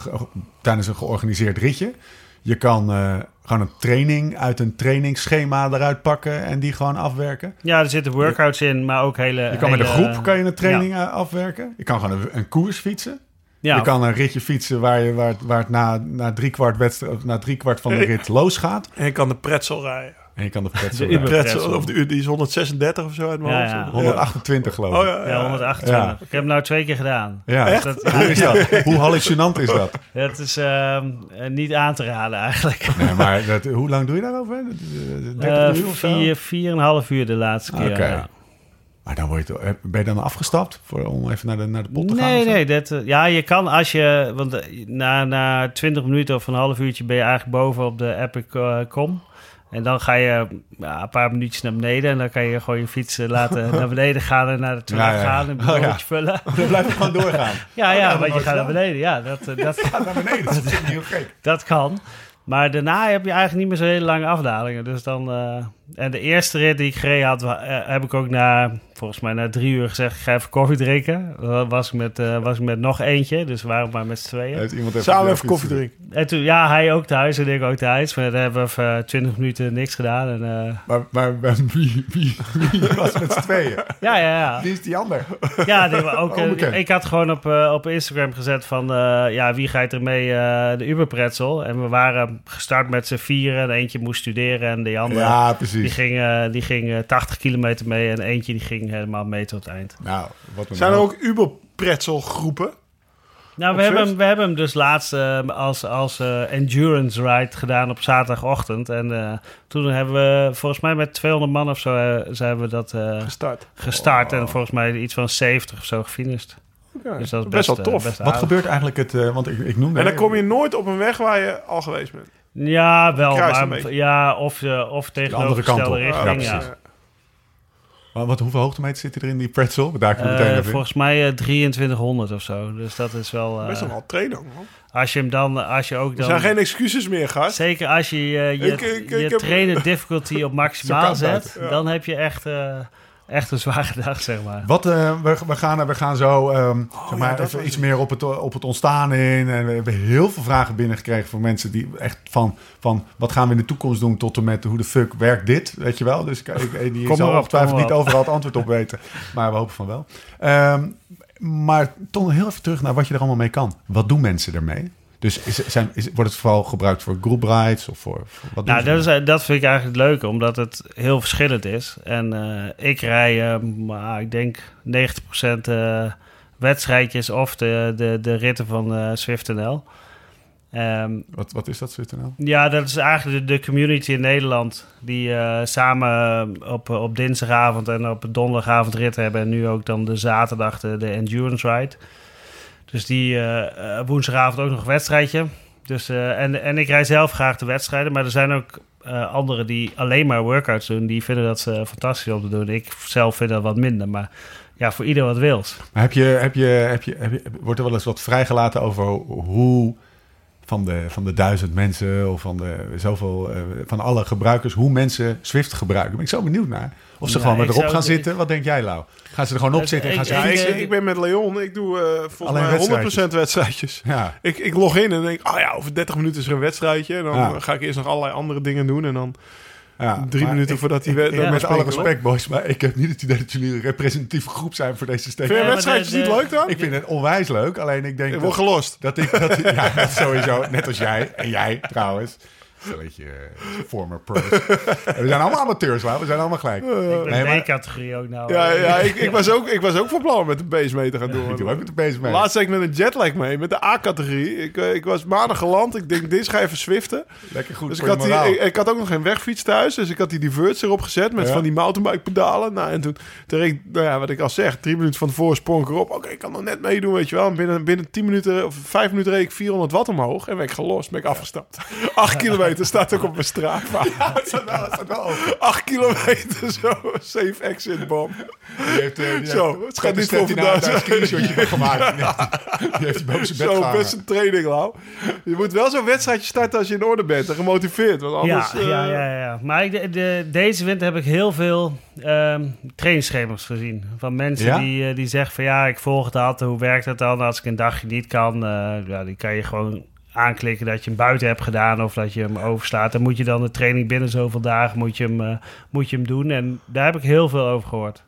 tijdens een georganiseerd ritje. Je kan eh, gewoon een training uit een trainingsschema eruit pakken en die gewoon afwerken. Ja, er zitten workouts in, maar ook hele... Je kan met een groep kan je een training eh, afwerken. Je kan gewoon een, een koers fietsen. Ja, Je kan een ritje fietsen waar, je, waar, het- waar het na, na, drie kwart wedstrijd, of na drie kwart van de rit losgaat. En je kan de pretzel rijden. En je kan de pretzel (laughs) De. Pretzel, pretzel. of de, die is 136 of zo uit mijn Ja, hoofd. ja. 128 geloof ik. Oh ja, ja, 128. Ik heb hem nou twee keer gedaan. Ja. Dus dat, Hoe is dat? Hoe hallucinant is dat? (laughs) dat is ehm, eh, niet aan te raden eigenlijk. Nee, maar dat, hoe lang doe je daarover? Dat, eh, 30 Eh uur of zo? vier, vier en een half uur de laatste keer. Oké. ja. Maar dan word je, eh, ben je dan afgestapt voor, om even naar de, naar de pot te gaan? Nee, nee. Dat, eh, ja, je kan als je... Want eh, na, na 20 minuten of een half uurtje ben je eigenlijk boven op de Epic eh, Com. En dan ga je ja, een paar minuutjes naar beneden. En dan kan je gewoon je fiets laten (laughs) naar beneden gaan en naar de toilet Ja, ja. gaan. En een Oh, ja. vullen. (laughs) Dan blijf je gewoon doorgaan. (laughs) Ja, Oh, ja, dat want je gaat naar beneden. Ja, dat, dat, Ga naar beneden, dat is heel gek. Dat kan. Maar daarna heb je eigenlijk niet meer zo hele lange afdalingen. Dus dan, en de eerste rit die ik gereden had, heb ik ook na, volgens mij na drie uur gezegd, ik ga even koffie drinken. Dan was ik met, eh, was ik met nog eentje, dus we waren maar met z'n tweeën. Heeft iemand even Samen even koffie drinken. En toen, ja, hij ook thuis en ik ook thuis. Maar dan hebben we even eh, twintig minuten niks gedaan. En, eh, Maar, maar, maar wie, wie, wie was met z'n tweeën? ja, ja, ja. Wie is die ander? Ja, die we ook, (laughs) Onbekend. ik had gewoon op, eh, op Instagram gezet van... eh, ja, wie gaat er mee eh, de Uberpretzel? En we waren gestart met z'n vieren. En eentje moest studeren en de andere... Ja, Die precies. ging, eh, die ging eh, 80 kilometer mee en eentje die ging helemaal mee tot het eind. Nou, wat een Zijn er ook Uber-pretzel groepen? Nou, we hebben, hem, we hebben hem dus laatst eh, als, als eh, endurance ride gedaan op zaterdagochtend. En eh, toen hebben we volgens mij met 200 man of zo eh, zijn we dat eh, Gestart. gestart. En volgens mij iets van 70 of zo gefinished. Ja, Dus dat is best, best, wel tof. best Wat gebeurt eigenlijk het... eh, want ik, ik noemde... en dan kom je nooit op een weg waar je al geweest bent. Ja, wel. Maar, ja, of, uh, of tegenovergestelde andere kant op. richting. Ja, wat, hoeveel hoogtemeters zit er in die pretzel? Daar ik meteen Eh, volgens mij eh, 2300 of zo. Dus dat is wel... eh, Best wel wat trainen, man. als je hem dan... Als je ook Er dan zijn geen excuses meer, gast. Zeker als je je, je, Ik- ik- je ik heb- trainer difficulty op (laughs) maximaal kan zet, dat, ja. dan heb je echt... echt een zware (laughs) dag, zeg maar. Wat, eh, we, we, gaan, we gaan zo ehm, zeg maar, ja, even iets het. meer op het, op het ontstaan in. En we hebben heel veel vragen binnengekregen van mensen die echt van, van wat gaan we in de toekomst doen tot en met hoe de fuck werkt dit, weet je wel. Dus ik, ik, die Kom zal ongetwijfeld niet overal het antwoord op (laughs) weten, maar we hopen van wel. Ehm, maar toch heel even terug naar wat je er allemaal mee kan. Wat doen mensen ermee? Dus is, zijn, is, wordt het vooral gebruikt voor group rides of voor, voor wat doen Nou, dat, is, dat vind ik eigenlijk het leuke, omdat het heel verschillend is. En eh, ik rij, eh, maar ik denk 90% eh, wedstrijdjes of de, de, de ritten van eh SwiftNL. Ehm, Wat, wat is dat, Zwitserland? ja, dat is eigenlijk de, de community in Nederland die eh, samen op, op dinsdagavond en op donderdagavond rit hebben. En nu ook dan de zaterdag de, de endurance ride. Dus die eh, eh, woensdagavond ook nog een wedstrijdje. Dus, eh, en, en ik rij zelf graag de wedstrijden, maar er zijn ook anderen die alleen maar workouts doen. Die vinden dat ze fantastisch om te doen. Ik zelf vind dat wat minder, maar ja, voor ieder wat wils. Maar heb je, heb je, heb je, wordt er wel eens wat vrijgelaten over hoe van de, van de duizend mensen of van, de, zoveel, eh, van alle gebruikers, hoe mensen Swift gebruiken? Ben ik zo benieuwd naar. Of ze Ja, gewoon maar ik erop gaan zitten. Wat denk jij, Lau? Gaan ze er gewoon op Ik- zitten en gaan ze ik- Ja, ik, ben met Leon. Ik doe eh, volgens Alleen mij 100% wedstrijdjes. wedstrijdjes. Ja, Ik, ik log in en denk, oh ja, over 30 minuten is er een wedstrijdje. En dan Ja. ga ik eerst nog allerlei andere dingen doen. En dan ja. drie minuten ik- voordat dan Met alle respect, boys, maar ik heb niet het idee dat jullie een representatieve groep zijn voor deze steek. Vind je wedstrijdjes de- niet de- leuk dan? Ik vind het onwijs leuk, alleen ik denk Ik dat, word gelost. dat ik... Dat, ja, dat sowieso, net als jij. En jij, trouwens. Stelletje eh, former pros. (laughs) We zijn allemaal amateurs, Lau. We zijn allemaal gelijk. Ik ben Nee, maar- D-categorie ook nou. Ja, eh. ja ik, ik, (laughs) was ook, ik was ook van plan om met de base mee te gaan Ik doe doen. ook met de bezig mee. Laatst zei ik met een jetlag mee, met de A-categorie. Ik, eh, ik was maandag geland. Ik denk, dit ga even swiften. Lekker goed Dus ik voor had, die, ik, ik had ook nog geen wegfiets thuis. Dus ik had die diverts erop gezet met Ja. van die mountainbike pedalen. Nou, en toen, toen reed ik, nou ja, wat ik al zeg, drie minuten van tevoren sprong ik erop. Oké, ik kan nog net meedoen, weet je wel. En binnen, binnen 10 minuten of 5 minuten reed ik 400 watt omhoog. En ben ik gelost, ben ik afgestapt. (laughs) 8 kilometer staat ook op mijn straat. (laughs) het staat wel, het staat wel open. 8 kilometer zo, safe exit bom. Die heeft, eh, die Zo, het gaat niet voor die vandaag een screenshotje (laughs) gemaakt. Die heeft- Die heeft hij boven zijn bed Zo, gehangen. best een training, Lau. Je moet wel zo'n wedstrijdje starten als je in orde bent en gemotiveerd. Want anders... ja, eh, ja, ja, ja. Maar ik, de, de- deze winter heb ik heel veel ehm trainingsschema's gezien. Van mensen Ja? die, eh, die zeggen van ja, ik volg dat. Hoe werkt dat dan als ik een dagje niet kan? eh, ja, die kan je gewoon aanklikken dat je hem buiten hebt gedaan of dat je hem overslaat. Dan moet je dan de training binnen zoveel dagen moet je hem, eh, moet je hem doen. En daar heb ik heel veel over gehoord.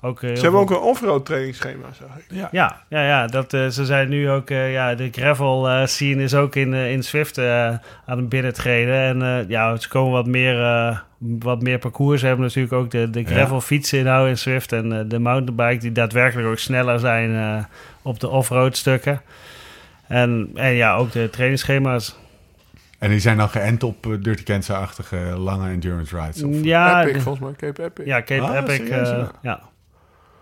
Ook, eh, Ze hebben veel- ook een offroad trainingsschema, zag ik. Ja, ja, ja dat, eh, ze zijn nu ook, eh, ja, de gravel eh, scene is ook in, in Swift eh, aan het binnentreden. En eh, ja, ze komen wat meer, eh, wat meer parcours. Ze hebben natuurlijk ook de, de gravel fietsen nou in Swift en de mountainbike die daadwerkelijk ook sneller zijn eh, op de offroad stukken. En, en ja, ook de trainingsschema's. En die zijn dan geënt op eh, Dirty Kansas-achtige lange endurance rides. Of, Ja, Epic, de- volgens mij. Cape Epic. ja Cape Ah, Epic. serieus, eh, ja. ja.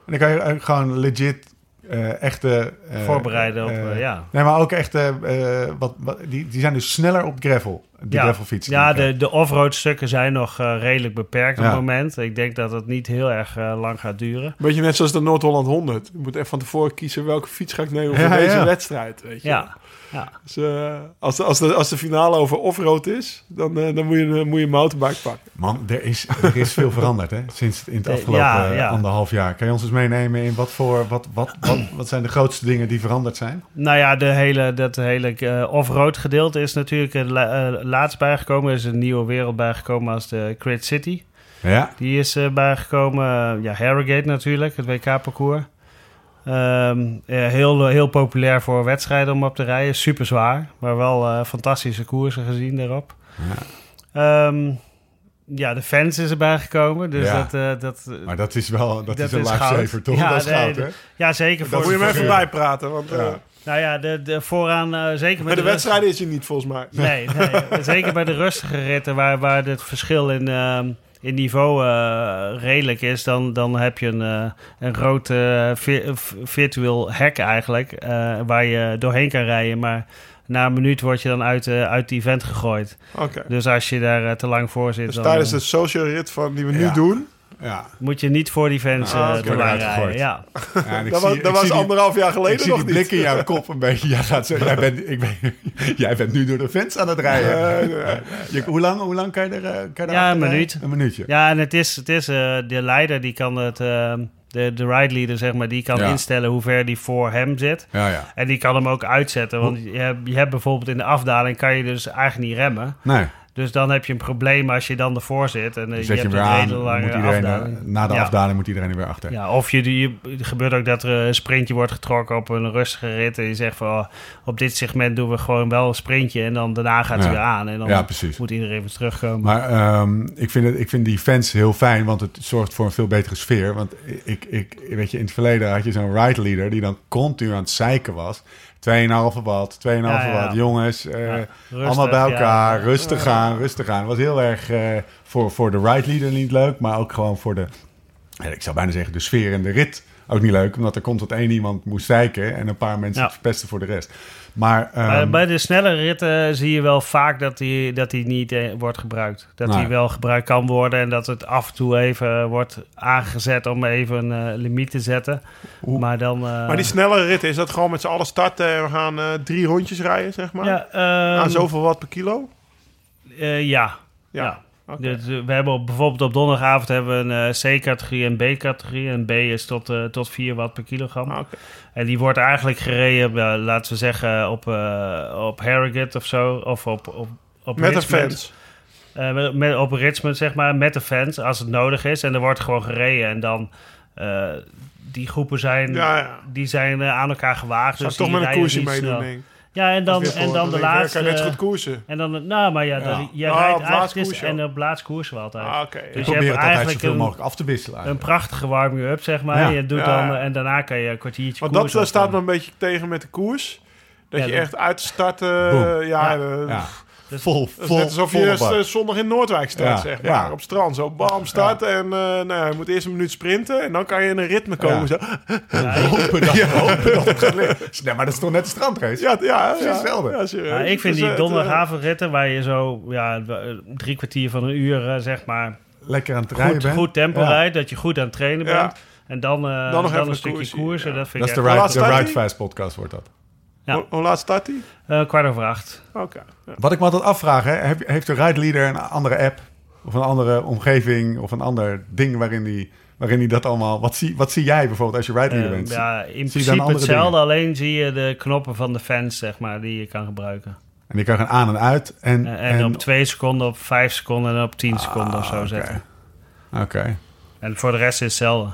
En dan kan je gewoon legit eh, echte... eh, Voorbereiden op, eh, eh, ja. Nee, maar ook echte... eh, wat, wat, die, die zijn dus sneller op gravel. Ja, gravelfietsen. de, de offroad stukken zijn nog eh, redelijk beperkt op Ja. het moment. Ik denk dat het niet heel erg eh, lang gaat duren. Beetje net zoals de Noord-Holland 100. Je moet echt van tevoren kiezen welke fiets ga ik nemen Ja, voor deze ja. wedstrijd. Weet je. Ja, ja. Dus, eh, als, de, als, de, als de finale over offroad is, dan, dan moet, je, moet je een mountainbike pakken. Man, er is, er is veel veranderd hè? sinds het- in het afgelopen ja, ja. anderhalf jaar. Kan je ons eens meenemen in wat voor... Wat, wat, wat, wat zijn de grootste dingen die veranderd zijn? Nou ja, de hele, dat hele eh, off-road gedeelte is natuurlijk laatst bijgekomen. Er is een nieuwe wereld bijgekomen als de Crit City. Ja, Die is eh, bijgekomen. Ja, Harrogate natuurlijk, het WK-parcours. Ehm, eh, heel, heel populair voor wedstrijden om op te rijden. Super zwaar, maar wel eh, fantastische koersen gezien daarop. Ehm, ja, de fans is erbij gekomen. Dus Ja. dat, eh, dat, maar dat is wel dat, Dat is een lifesaver, toch? Ja, dat is nee, goud, de- hè? ja, zeker. Voor, moet je me even bijpraten. Want Ja. Nou ja, de, de vooraan, eh, zeker bij de rust- wedstrijden is hij niet, volgens mij. Nee, nee. (laughs) zeker bij de rustige ritten waar, waar het verschil in, ehm, in niveau eh, redelijk is, dan, dan heb je een, eh, een v- virtueel hek eigenlijk, waar je doorheen kan rijden. Maar na een minuut word je dan uit, eh, uit het event gegooid. Oké. Dus als je daar te lang voor zit, Dus dan... tijdens de social rit van, die we nu doen, Ja. Moet je niet voor die fans Ah, eh, Eruit rijden. gegooid. Ja. Ja, ik (laughs) Dat zie- was, ik dat anderhalf jaar Ik geleden zie nog die niet. blik in jouw kop een beetje. Jij gaat zeggen, jij bent, ik ben, (laughs) jij bent nu door de fans aan het rijden. Je- hoe, lang, hoe lang kan je er, eh, kan je Ja, een rijden? minuut. Een minuutje. Ja, en het is, het is eh, de leider die kan het, eh, de, de ride leader zeg maar, die kan Ja. instellen hoe ver die voor hem zit. Ja, ja. En die kan hem ook uitzetten, want je hebt, je hebt bijvoorbeeld in de afdaling kan je dus eigenlijk niet remmen. Nee, Dus dan heb je een probleem als je dan ervoor zit en eh, je je hebt een aan. hele lange iedereen, er- afdaling. na de Ja. afdaling moet iedereen er weer achter. Ja, of je, je, het gebeurt ook dat er een sprintje wordt getrokken op een rustige rit. En je zegt van, oh, op dit segment doen we gewoon wel een sprintje. En dan daarna gaat hij Ja. weer aan. En dan Ja, moet iedereen weer terugkomen. Maar ehm, ik, vind het, ik vind die fans heel fijn, want het zorgt voor een veel betere sfeer. Want ik, ik, weet je, in het verleden had je zo'n ride leader die dan continu aan het zeiken was. 2,5 watt, 2,5 Ja, ja. watt. Jongens, rustig, allemaal bij elkaar, rustig aan, rustig aan. Het was heel erg eh, voor, voor de ride leader niet leuk, maar ook gewoon voor de, ik zou bijna zeggen, de sfeer en de rit ook niet leuk. Omdat er komt tot één iemand moest zeiken en een paar mensen verpesten voor de rest. Maar, Maar ehm, bij de snelle ritten zie je wel vaak dat die, dat die niet eh, wordt gebruikt. Dat Nee. die wel gebruikt kan worden en dat het af en toe even wordt aangezet om even een eh, limiet te zetten. Hoe- Maar dan... eh, Maar die snelle rit, is dat gewoon met z'n allen starten en we gaan eh, drie rondjes rijden, zeg maar? ja, ehm, Aan zoveel watt per kilo? eh, ja. Ja. ja. Dus, we hebben op, bijvoorbeeld op donderdagavond hebben we een eh, C-categorie en B-categorie. En B is tot, eh, tot 4 watt per kilogram. Ah. En die wordt eigenlijk gereden, laten we zeggen, op, eh, op Harrogate of zo. Of op, op, op Met de Richmond. fans. Eh, met, met- op Richmond, zeg maar, met de fans, als het nodig is. En er wordt gewoon gereden. En dan, die groepen zijn, Ja, ja. die zijn aan elkaar gewaagd. Zou dus toch die met een koersje meedoen. Ja, en dan, en dan de ja, laatste... kan je net goed koersen. En dan, nou, maar ja, Ja. dan, je Ah, rijdt eigenlijk en op laatst koersen we altijd. Ah, oké. Dus je probeer hebt eigenlijk zoveel een- mogelijk af te wisselen. Een prachtige warming-up, zeg maar. Ja. Je doet Ja, dan, ja. en daarna kan je een kwartiertje Want dat staat me een beetje tegen met de koers. Dat Ja, je echt uit de start... eh, ja, Eh, Dus- vol, Dat is vol, net alsof je bak. eh, zondag in Noordwijk staat, Ja, zeg maar. ja. Op het strand, zo bam, start. En eh, nou ja, je moet eerst een minuut sprinten. En dan kan je in een ritme komen. Ja. Zo. (laughs) hopen dat, hopen dat (laughs) het gaat maar dat is toch net de strandrace? Ja, ja, Precies ja. hetzelfde. Ja. Ja, ik vind Dus, die eh, donderdagavondritten waar je zo ja, drie kwartier van een uur, eh, zeg maar, Lekker aan het rijden goed, bent. goed tempo Ja. rijdt. Dat je goed aan het trainen Ja. bent. En dan, eh, Dan dan, nog even een een stukje koersje, koersen. ja. Dat vind Dat is ik de Ride, de? Fast podcast wordt dat. Ja. Hoe, hoe laat staat die? eh, kwart over acht. Oké. Ja. Wat ik me altijd afvraag, hè, heeft de Ride Leader een andere app? Of een andere omgeving? Of een ander ding waarin die, waarin die dat allemaal... Wat zie, wat zie jij bijvoorbeeld als je Ride Leader Eh, bent? ja, in Zie principe andere hetzelfde. dingen? Alleen zie je de knoppen van de fans, zeg maar, die je kan gebruiken. En die kan gaan aan en uit. En, En, en op twee seconden, op vijf seconden en op tien seconden of zo Ah, oké. zetten. Oké. En voor de rest is hetzelfde.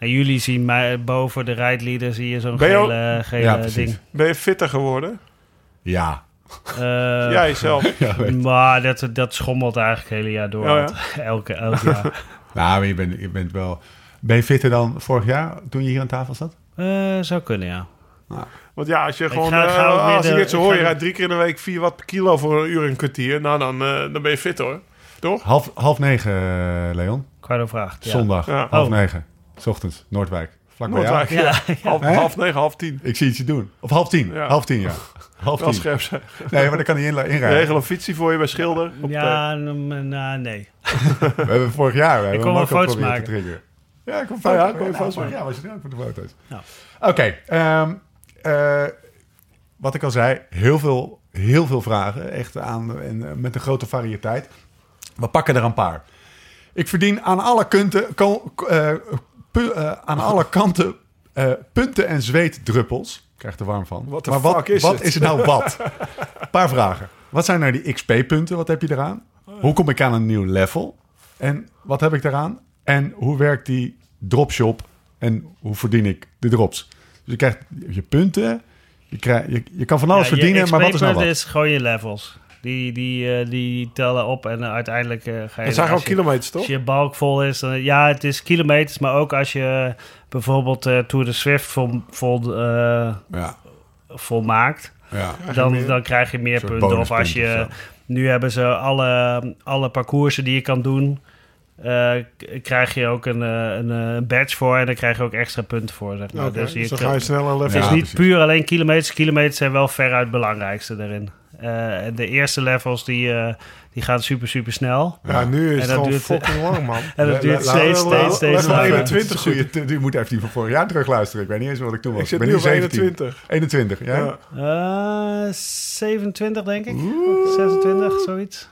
En jullie zien mij boven de rijdlieden zie je zo'n je ook- gele, Ja, ding. Ben je fitter geworden? Ja. Eh, Jij zelf. (laughs) ja. Maar dat, dat schommelt eigenlijk het hele jaar door. Oh ja? (laughs) Elke, elk jaar. (laughs) Nou, maar je bent, je bent wel... Ben je fitter dan vorig jaar toen je hier aan tafel zat? Eh, zou kunnen, ja. Want ja, als je Ik gewoon... ga- eh, ga als ik het zo hoor, je rijdt drie keer in de week 4 watt per kilo voor een uur en een kwartier. Nou, dan, eh, dan ben je fit hoor. Toch? Half, half negen, Leon. Kwart over acht. Ja. Zondag, Ja. half Oh. negen. 's ochtends, Noordwijk. Vlak bij jou. Noordwijk, ja. Ja, Half, negen, half tien. Ik zie iets doen. Of half tien. Ja. Half tien, ja. Half tien. scherp zijn. Nee, maar dan kan hij inrijden. Regel een fietsie voor je bij Schilder. Op ja nou, nee. (laughs) We hebben vorig jaar we hebben kon wel foto's maken. te triggeren. Ja, ik kon Oh foto's ja, maken. kon Ja, foto's maken. jaar was je er ook voor de foto's. Ja. Oké, ehm, eh, wat ik al zei, heel veel, heel veel vragen. Echt aan, en, eh, met een grote variëteit. We pakken er een paar. Ik verdien aan alle kanten, ko- eh, pu- eh, aan alle kanten eh, punten en zweetdruppels. Ik krijg er warm van. What maar wat, fuck is wat is het nou wat? Een (laughs) paar vragen. Wat zijn nou die XP-punten? Wat heb je eraan? Hoe kom ik aan een nieuw level? En wat heb ik eraan? En hoe werkt die dropshop? En hoe verdien ik de drops? Dus je krijgt je punten. Je, krijgt, je, je kan van alles Ja, verdienen, maar wat is nou wat? Is gewoon je levels. Die, die, eh, die tellen op en eh, uiteindelijk eh, ga je... Dat zijn gewoon je- kilometers, toch? Als je balk vol is, dan, ja, het is kilometers, maar ook als je bijvoorbeeld eh Tour de Swift vol, vol, eh, Ja, volmaakt, ja. dan, dan krijg je meer punten. Of als je, of nu hebben ze alle, alle parcoursen die je kan doen, eh, krijg je ook een, eh, een, eh, badge voor en dan krijg je ook extra punten voor. Zeg maar. Dus dus je dan kan- ga je sneller level. het is Ja, niet precies. puur alleen kilometers. Kilometers zijn wel veruit het belangrijkste daarin. Eh, de eerste levels die, eh, die gaan super, super snel. Ja, nu is En het dat gewoon duurt- fucking lang, man. (laughs) En dat duurt steeds, steeds, steeds langer. 21 Goeie, je moet even die van vorig jaar terugluisteren. Ik weet niet eens wat ik toen was. Ik zit ben nu op 17. 21. 21, ja? Ja. Eh, 27 denk ik. 26, zoiets.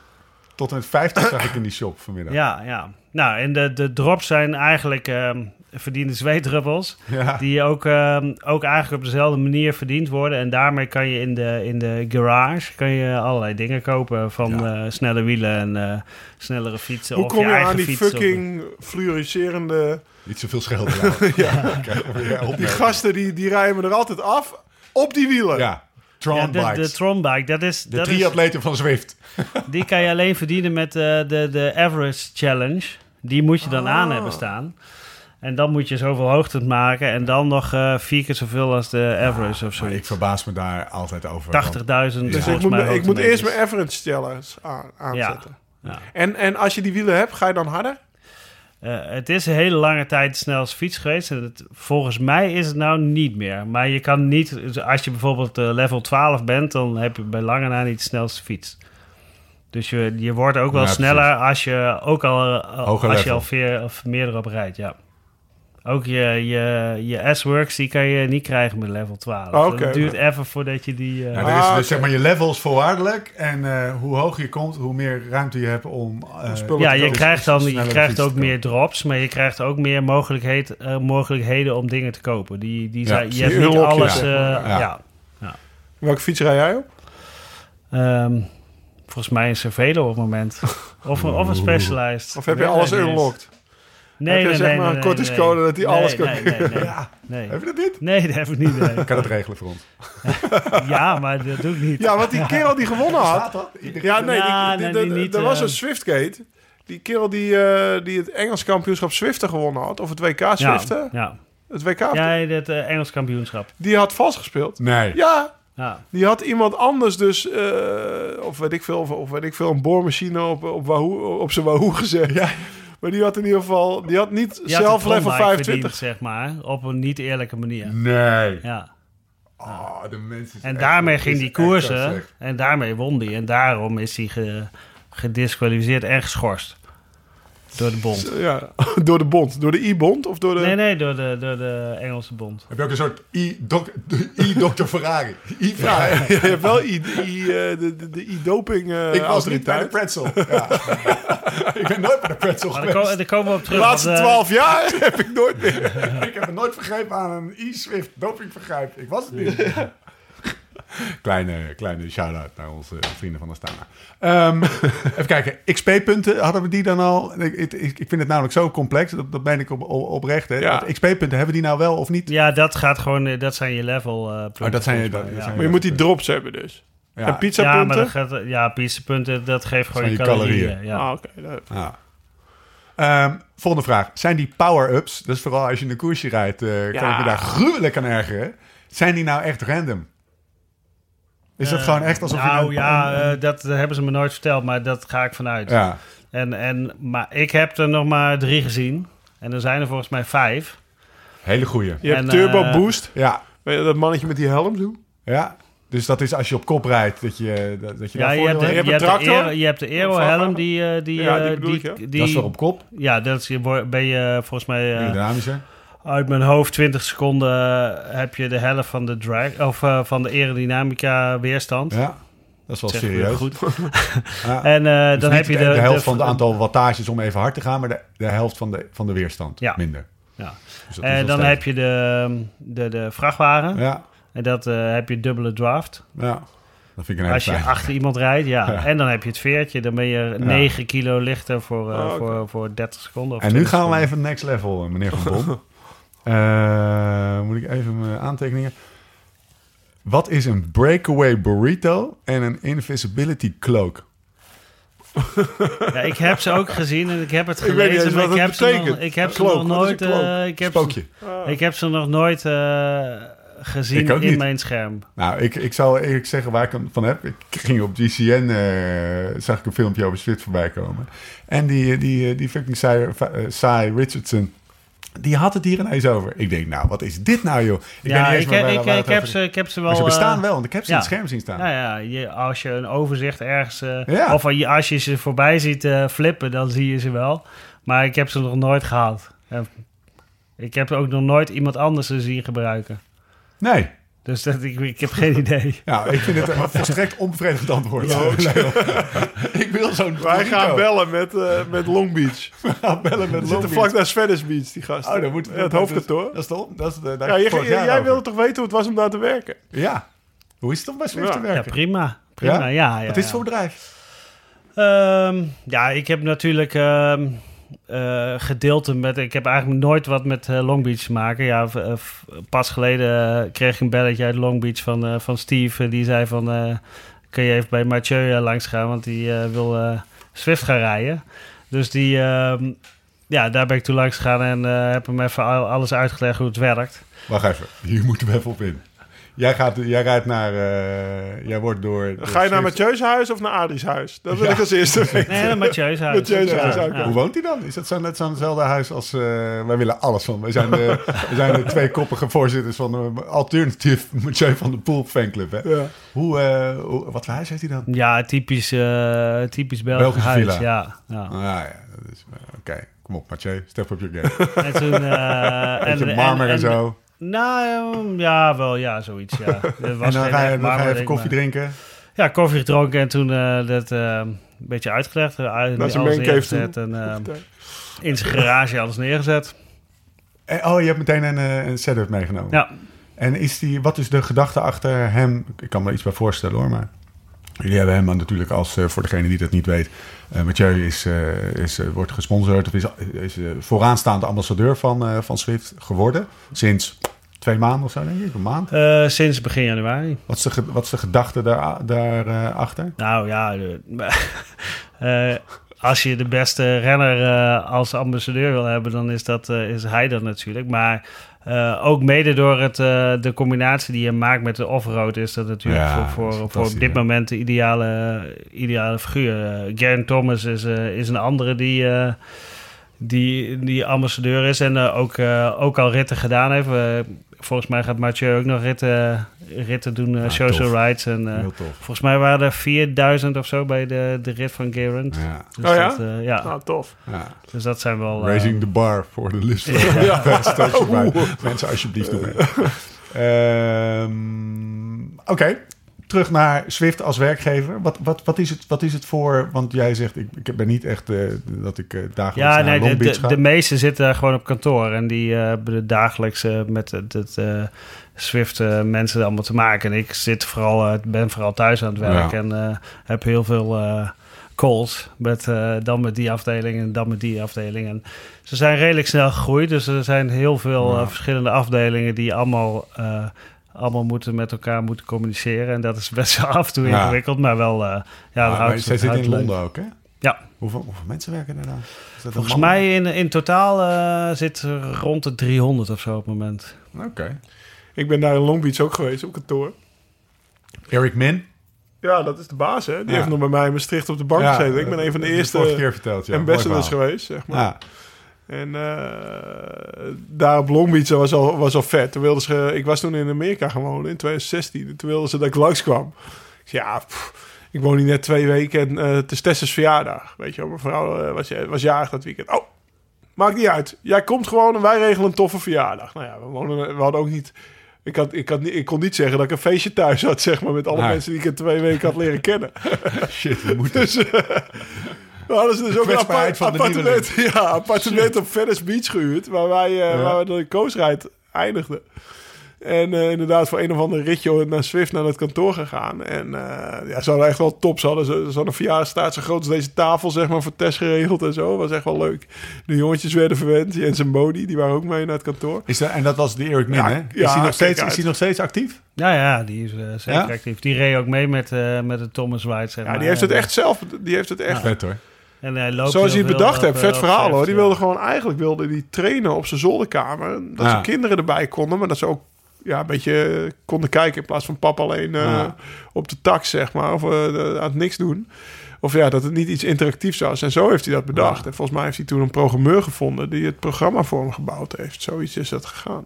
Tot en met 50 zag ik in die shop vanmiddag. Ja, ja. Nou, en de, de drops zijn eigenlijk ehm, verdiende zweetdruppels. Ja. Die ook, ehm, ook eigenlijk op dezelfde manier verdiend worden. En daarmee kan je in de, in de garage kan je allerlei dingen kopen. Van eh, snelle wielen en eh, snellere fietsen. Hoe of kom je eigen aan die fiets of- fucking fluoriserende... Niet zoveel schelden. ja. (laughs) We Die gasten die, die rijden me er altijd af op die wielen. Ja. Tron Ja, de, de. Tron-bike, dat is, De dat is, triatleten van Zwift. (laughs) die kan je alleen verdienen met eh, de, de Average Challenge. Die moet je dan Ah. aan hebben staan. En dan moet je zoveel hoogte maken. En dan nog eh, vier keer zoveel als de Average of zoiets. ik verbaas me daar altijd over. 80.000. Dus volgens ik moet, ik moet eerst mijn average challenge aan, aanzetten. Ja. En, en als je die wielen hebt, ga je dan harder? Eh, het is een hele lange tijd de snelste fiets geweest. En het, volgens mij is het nou niet meer. Maar je kan niet... Als je bijvoorbeeld eh, level 12 bent... dan heb je bij lange na niet de snelste fiets. Dus je, je wordt ook wel Ja, sneller als je ook al, Hoger als je al veer, of meer erop rijdt, ja. Ook je, je, je S-Works, die kan je niet krijgen met level 12. Oh, oké. Het duurt even voordat je die... eh, Ja, er is Ah, dus zeg maar je level is voorwaardelijk. En eh, hoe hoger je komt, hoe meer ruimte je hebt om... eh, spullen Ja, te je krijgt, dan, je krijgt ook meer drops, maar je krijgt ook meer mogelijkheid, eh, mogelijkheden om dingen te kopen. Die, die Ja, zijn, je hebt niet alles. eh, maar. ja. Ja. Welke fiets rij jij op? Ehm, volgens mij een Cervelo op het moment. Of, een- of een Specialized. Of heb je alles unlocked? Nee, Heb je nee, zeg nee, maar een nee, kortingscode nee. dat die Nee, alles kan- Nee, nee, nee. (laughs) Ja, nee. heb je dat niet? Nee, dat heb ik niet. Nee. Ik kan het regelen voor ons. (laughs) Ja, maar dat doe ik niet. Ja, want die (laughs) kerel die gewonnen had... Ja, nee, Ja, die, die- nee, die- die er was eh, een Swiftgate. Die kerel die, eh, die het Engels kampioenschap Zwiften gewonnen had, of het WK Zwiften, Ja, het WK, ja. het eh, Engels kampioenschap. die had vals gespeeld. Nee. Ja, Ja. die had iemand anders dus, eh, of weet ik veel, of, of weet ik veel, een boormachine op, op, Wahoo, op zijn Wahoo gezet. Ja. Maar die had in ieder geval, die had niet zelf level Tron-bike 25. verdiend, zeg maar, op een niet eerlijke manier. Nee. Ja. Oh, de mensen En daarmee echt- ging die koersen en daarmee won die. En daarom is hij ge, gedisqualificeerd en geschorst. Door de bond. Ja, (laughs) door de bond. Door de I-bond of door de... Nee, nee, door de, door de Engelse bond. Heb je ook een soort i-dok- i-dokter Ferrari? (laughs) Ja, I-Ferrari. je hebt wel I, I, eh, de, de, de I-doping eh Ik was niet bij de pretzel. Ja. (laughs) ik ben nooit bij de pretzel Maar daar, ko- geweest. daar komen we op De terug. laatste want, eh, twaalf jaar heb ik nooit meer. ik heb nooit vergrepen aan een e-swift dopingvergrijp. Ik was het niet. (laughs) kleine, kleine shout-out naar onze vrienden van Astana. Ehm even kijken, XP-punten, hadden we die dan al? Ik, ik, ik vind het namelijk zo complex, dat, dat ben ik op, op, oprecht. Hè. Ja. XP-punten, hebben we die nou wel of niet? Ja, dat gaat gewoon, eh, dat zijn je level eh punten. Oh, dat zijn je- dat- zijn Maar je moet die drops hebben dus. Ja. En pizza Ja, maar punten? dat gaat, ja, pizzapunten, dat geeft gewoon je je calorieën. calorieën. Ja. Ah, oké. Ehm, volgende vraag. Zijn die power-ups, dus vooral als je een koersje rijdt, eh, kan me daar gruwelijk aan ergeren. Zijn die nou echt random? Is dat Eh, gewoon echt alsof nou, je... een- ja, een- eh, dat hebben ze me nooit verteld, maar dat ga ik vanuit. ja. En, en, maar ik heb er nog maar drie gezien. En er zijn er volgens mij vijf. Hele goeie. Je hebt turbo eh, boost. Ja, Weet je dat mannetje met die helm doen? ja. Dus dat is als je op kop rijdt, dat je, dat, dat je Ja, je hebt, de, Je hebt. je, de tractor? aero, je hebt de Een aero-helm vrachtwagen? die... die, Ja, die bedoel ik, ja. die- Dat is voor op kop, Ja, dat is, ben je volgens mij eh, aerodynamischer. Uit mijn hoofd 20 seconden eh, heb je de helft van de drag of eh, van de aerodynamica weerstand. Ja, dat is wel serieus. goed. (laughs) Ja. (laughs) En eh, Dus dan heb je de, de, de helft van het aantal wattages om even hard te gaan, maar de, de helft van de, van de weerstand. Ja. Minder. Ja. Dus En dan sterk. heb je de, de, de vrachtwagen. Ja, En dat heb je dubbele draft. ja. Dat vind ik een Als je achter iemand rijdt, ja. (laughs) Ja. En dan heb je het veertje. Dan ben je 9 kilo lichter voor, Oh, voor, voor 30 seconden. Of En nu 20 gaan we even next level, meneer Van Bon. Eh, moet ik even mijn aantekeningen... Wat is een breakaway burrito en een invisibility cloak? (laughs) Ja, ik heb ze ook gezien en ik heb het Ik weet niet gelezen, maar wat ik heb, ze nog, betekent. ik heb ze nog nooit... eh, ik, heb ze, ik heb ze nog nooit eh, gezien Ik in niet. mijn scherm. Nou, ik, ik zal eerlijk zeggen waar ik hem van heb. Ik ging op GCN, eh, zag ik een filmpje over Swift voorbij komen. En die, die, die fucking eh, Cy Richardson, Die had het hier ineens over. Ik denk, nou, wat is dit nou, joh? Ik ja, weet niet eens ik, waar- ik, waar ik, heb ze, ik heb ze wel... Maar ze bestaan eh, wel, want ik heb ze in ja. het scherm zien staan. Nou ja, je, als je een overzicht ergens... Ja. Of als je ze voorbij ziet eh, flippen, dan zie je ze wel. Maar ik heb ze nog nooit gehad. Ja. Ik heb ook nog nooit iemand anders ze zien gebruiken. Nee. Dus dat, ik, ik heb geen idee. (laughs) Ja, ik vind het een volstrekt onbevredigend antwoord. (laughs) ik wil zo'n Wij gaan bellen met, eh, met Long Beach. (laughs) We gaan bellen met Long zitten Beach. vlak naar Venice Beach, die gasten. Oh, dan moet Ja, het hoofdkantoor. Dat is de, dat is de, daar Ja, je- jij wilde toch weten hoe het was om daar te werken? Ja. Hoe is het om bij Swift Ja. te Ja, werken? prima. Prima, ja. ja, Wat is het ja. voor bedrijf? Ehm, ja, ik heb natuurlijk ehm eh, gedeelten met... Ik heb eigenlijk nooit wat met eh, Long Beach te maken. Ja, eh, pas geleden kreeg ik een belletje uit Long Beach van, van Steve. die zei van... kun je even bij Mathieu langs gaan? Want die wil Swift gaan rijden. Dus die... ehm, ja, daar ben ik toe langs gegaan en heb hem even al- alles uitgelegd hoe het werkt. Wacht even. Hier moeten we even op in. Jij, gaat, jij rijdt naar... eh, jij wordt door... door Ga je naar Mathieu's huis of naar Adrie's huis? Dat wil Ja. ik als eerste weten. Nee, Mathieu's huis. Mathieu's huis, Ja, oké. ja. Hoe woont hij dan? Is dat zo net zo'nzelfde huis als... eh, wij willen alles van. Wij zijn de, we zijn de twee koppige voorzitters van de Alternative Mathieu van de Poel fanclub. Hè? Ja. Hoe, eh, hoe, wat voor huis heeft hij dan? Ja, typisch, eh typisch Belgisch Belgische huis. villa. Ja, ja. Ah ja, dat is... Oké, kom op Mathieu. Step up your game. (laughs) En toen... eh, Beetje marmer en, zo. Nou, eh, ja, wel, ja, zoiets, ja. (laughs) En dan ga je, echt dan ga je marmer even koffie maar- drinken. Ja, koffie gedronken en toen eh, dat eh, een beetje uitgelegd. uit- Naar zijn neergezet en eh, in zijn garage alles neergezet. Eh, Oh, je hebt meteen een, eh, een setup meegenomen. Ja, En is die, wat is de gedachte achter hem? Ik kan me er iets bij voorstellen hoor, maar... Jullie hebben hem natuurlijk als, eh, voor degene die dat niet weet... eh Mathieu is, eh, is, wordt gesponsord of is, is vooraanstaande ambassadeur van, van Swift geworden. Sinds twee maanden of zo, denk ik. Een maand. sinds begin januari. Wat is de, wat is de gedachte daarachter? Daar, eh, achter? Nou ja, (laughs) als je de beste renner als ambassadeur wil hebben, dan is, dat, is hij dat natuurlijk. Maar eh, ook mede door het, eh, de combinatie die je maakt met de offroad is dat natuurlijk Ja, voor, voor, voor op dit moment de ideale, ideale figuur. Garen Thomas is, is een andere die, die, die ambassadeur is en ook, ook al ritten gedaan heeft. Volgens mij gaat Mathieu ook nog ritten, ritten doen, eh, Ah, social tof. rides. En, eh, Heel tof. Volgens mij waren er 4000 of zo bij de, de rit van Gerand. Ja, Dus Oh ja? Dat, eh, ja, Nou, tof. ja. dus dat zijn wel... eh, Raising the bar voor de list. (laughs) Mensen, alsjeblieft doen mee. (laughs) Ehm, Oké, terug naar Swift als werkgever. Wat, wat, wat, is het, wat is het voor... Want jij zegt, ik, ik ben niet echt eh, dat ik eh, dagelijks ja, naar nee, de, de, de meesten zitten daar gewoon op kantoor. En die eh, hebben de dagelijks eh, met het, het Swift mensen allemaal te maken. En ik zit vooral, ben vooral thuis aan het werk. Ja. En heb heel veel calls. Met, dan met die afdeling en dan met die afdeling. En ze zijn redelijk snel gegroeid. Dus er zijn heel veel Ja. verschillende afdelingen die allemaal... allemaal moeten met elkaar moeten communiceren. En dat is best wel (laughs) af en toe Ja. ingewikkeld, maar wel... eh ja, maar houdt- zij zit in leuk. Londen ook, hè? Ja. Hoeveel, hoeveel mensen werken er dan? Volgens mij in, in totaal eh, zit er rond de 300 of zo op het moment. Oké. Ik ben daar in Long Beach ook geweest op kantoor. Eric Min. Ja, dat is de baas, hè. Die Ja. heeft nog bij mij in Maastricht op de bank Ja, gezeten. Ik ben een van de eerste keer verteld, ja. ambassadors geweest, zeg maar. Ja. En eh, daar op Long Beach dat was al, was al vet. Toen wilden ze, ik was toen in Amerika wonen in 2016. En Toen wilden ze dat ik langskwam. Ik zei, ja, pff, ik woon hier net twee weken en eh, het is Tess's verjaardag. Weet je wel, mijn vrouw eh, was, was jarig dat weekend. Oh, maakt niet uit. Jij komt gewoon en wij regelen een toffe verjaardag. Nou ja, we, wonen, we hadden ook niet... Ik, had, ik, had, ik kon niet zeggen dat ik een feestje thuis had, zeg maar, met alle Nee. mensen die ik in twee weken had leren kennen. (laughs) Shit, we moeten... Dus, we hadden ze dus ook een apart, van de appartement, (laughs) ja, appartement op Venice Beach gehuurd, waar wij uh, Ja. waar we de coastrijd eindigden. En uh, inderdaad voor een of ander ritje naar Swift naar het kantoor gegaan. En uh, ja, ze hadden echt wel top. Ze hadden, ze, ze hadden een verjaardagsstaat zo groot als deze tafel, zeg maar, voor test geregeld en zo. was echt wel leuk. De jongetjes werden verwend. Jens en Bodie, die waren ook mee naar het kantoor. Is dat, en dat was de Eric Min, Ja, hè? Is, ja, hij nog steeds, is hij nog steeds actief? Ja, ja, die is eh, zeker Ja? actief. Die reed ook mee met, eh, met de Thomas White. Zeg Ja, maar. die heeft het echt zelf, die heeft het echt... Vet hoor. En hij loopt Zoals hij heel het bedacht eh, vet op verhaal hoor. Die ja. wilde gewoon eigenlijk wilde die trainen op zijn zolderkamer. Dat Ja. zijn kinderen erbij konden, maar dat ze ook ja, een beetje konden kijken in plaats van pap alleen eh, Ja. op de tax, zeg maar, of eh, aan het niks doen. Of ja, dat het niet iets interactiefs was. En zo heeft hij dat bedacht. Ja. En volgens mij heeft hij toen een programmeur gevonden... die het programma voor hem gebouwd heeft. Zoiets is dat gegaan.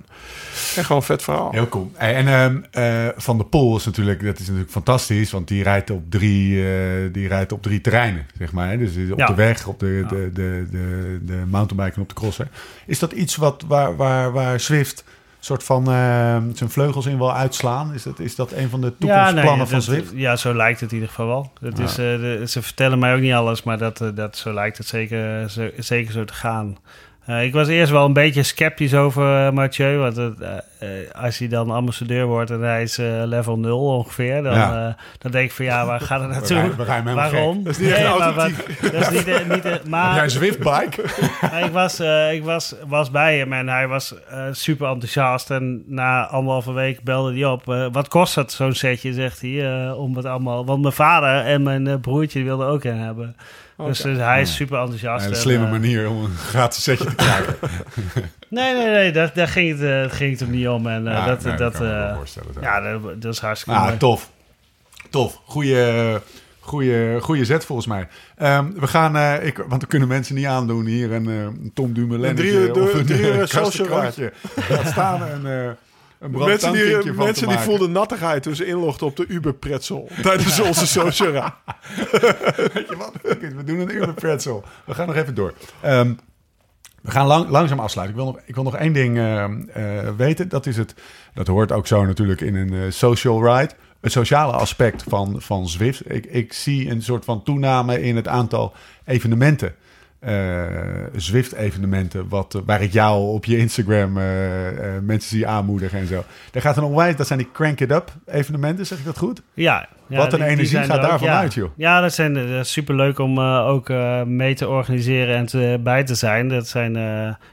Echt wel een vet verhaal. Heel cool. En ehm, eh, Van de Poel is natuurlijk, dat is natuurlijk fantastisch, want die rijdt op drie, eh, die rijdt op drie terreinen, zeg maar. hè. Dus op Ja. de weg, op de, Ja. de, de, de, de mountainbike en op de crosser. Is dat iets wat, waar, waar, waar Zwift soort van ehm, zijn vleugels in wil uitslaan? Is dat, is dat een van de toekomstplannen van Zwift? Ja, zo lijkt het in ieder geval wel. Dat Ja. is, eh, de- ze vertellen mij ook niet alles, maar dat, eh, dat, zo lijkt het zeker, zo, zeker zo te gaan. Eh, ik was eerst wel een beetje sceptisch over eh, Mathieu. Want eh, als hij dan ambassadeur wordt en hij is level 0 ongeveer... Dan, Ja. dan denk ik van ja, waar gaat het We naartoe? we Waarom? Dat is niet echt een maar wat- (laughs) dat is niet, niet, Heb maar jij een Zwift-bike? ik was, ik was, was bij hem en hij was super enthousiast. En na anderhalve week belde hij op. wat kost dat, zo'n setje, zegt hij. om het allemaal... Want mijn vader en mijn broertje wilden ook een hebben. Dus Oké. eh, hij is super enthousiast. Een en, slimme eh, manier om een gratis setje te krijgen. (laughs) (laughs) Nee, nee, nee, daar, daar ging, het, eh, ging het hem niet om. En eh, Ja, dat, nee, dat, kan ik me wel eh, voorstellen. ja, dat, dat is hartstikke Ah, mooi. tof. Tof. Goeie, goeie, goeie zet volgens mij. Ehm, we gaan, eh, ik, want we kunnen mensen niet aandoen hier een eh, Tom Dumoulin Een drie uur- een social kastenkrantje. Laat staan en eh een Mensen die, van mensen die voelden nattigheid toen ze inlogden op de Uber Pretzel. (laughs) tijdens onze social. (laughs) Weet je wat? We doen een uur pretzel. We gaan nog even door. Ehm, we gaan lang, langzaam afsluiten. Ik wil nog, ik wil nog één ding ehm, eh, weten. Dat is het. Dat hoort ook zo natuurlijk in een eh, social ride. Het sociale aspect van, van Zwift. Ik, ik zie een soort van toename in het aantal evenementen. Eh, Zwift-evenementen, wat, eh, waar ik jou op je Instagram eh, mensen zie aanmoedigen en zo. Daar gaat een onwijs, dat zijn die Crank It Up evenementen, zeg ik dat goed? Ja, ja, Wat een die- energie gaat daarvan ja. uit, joh. Ja, dat zijn uh, superleuk om ook mee te organiseren en te, bij te zijn. Dat zijn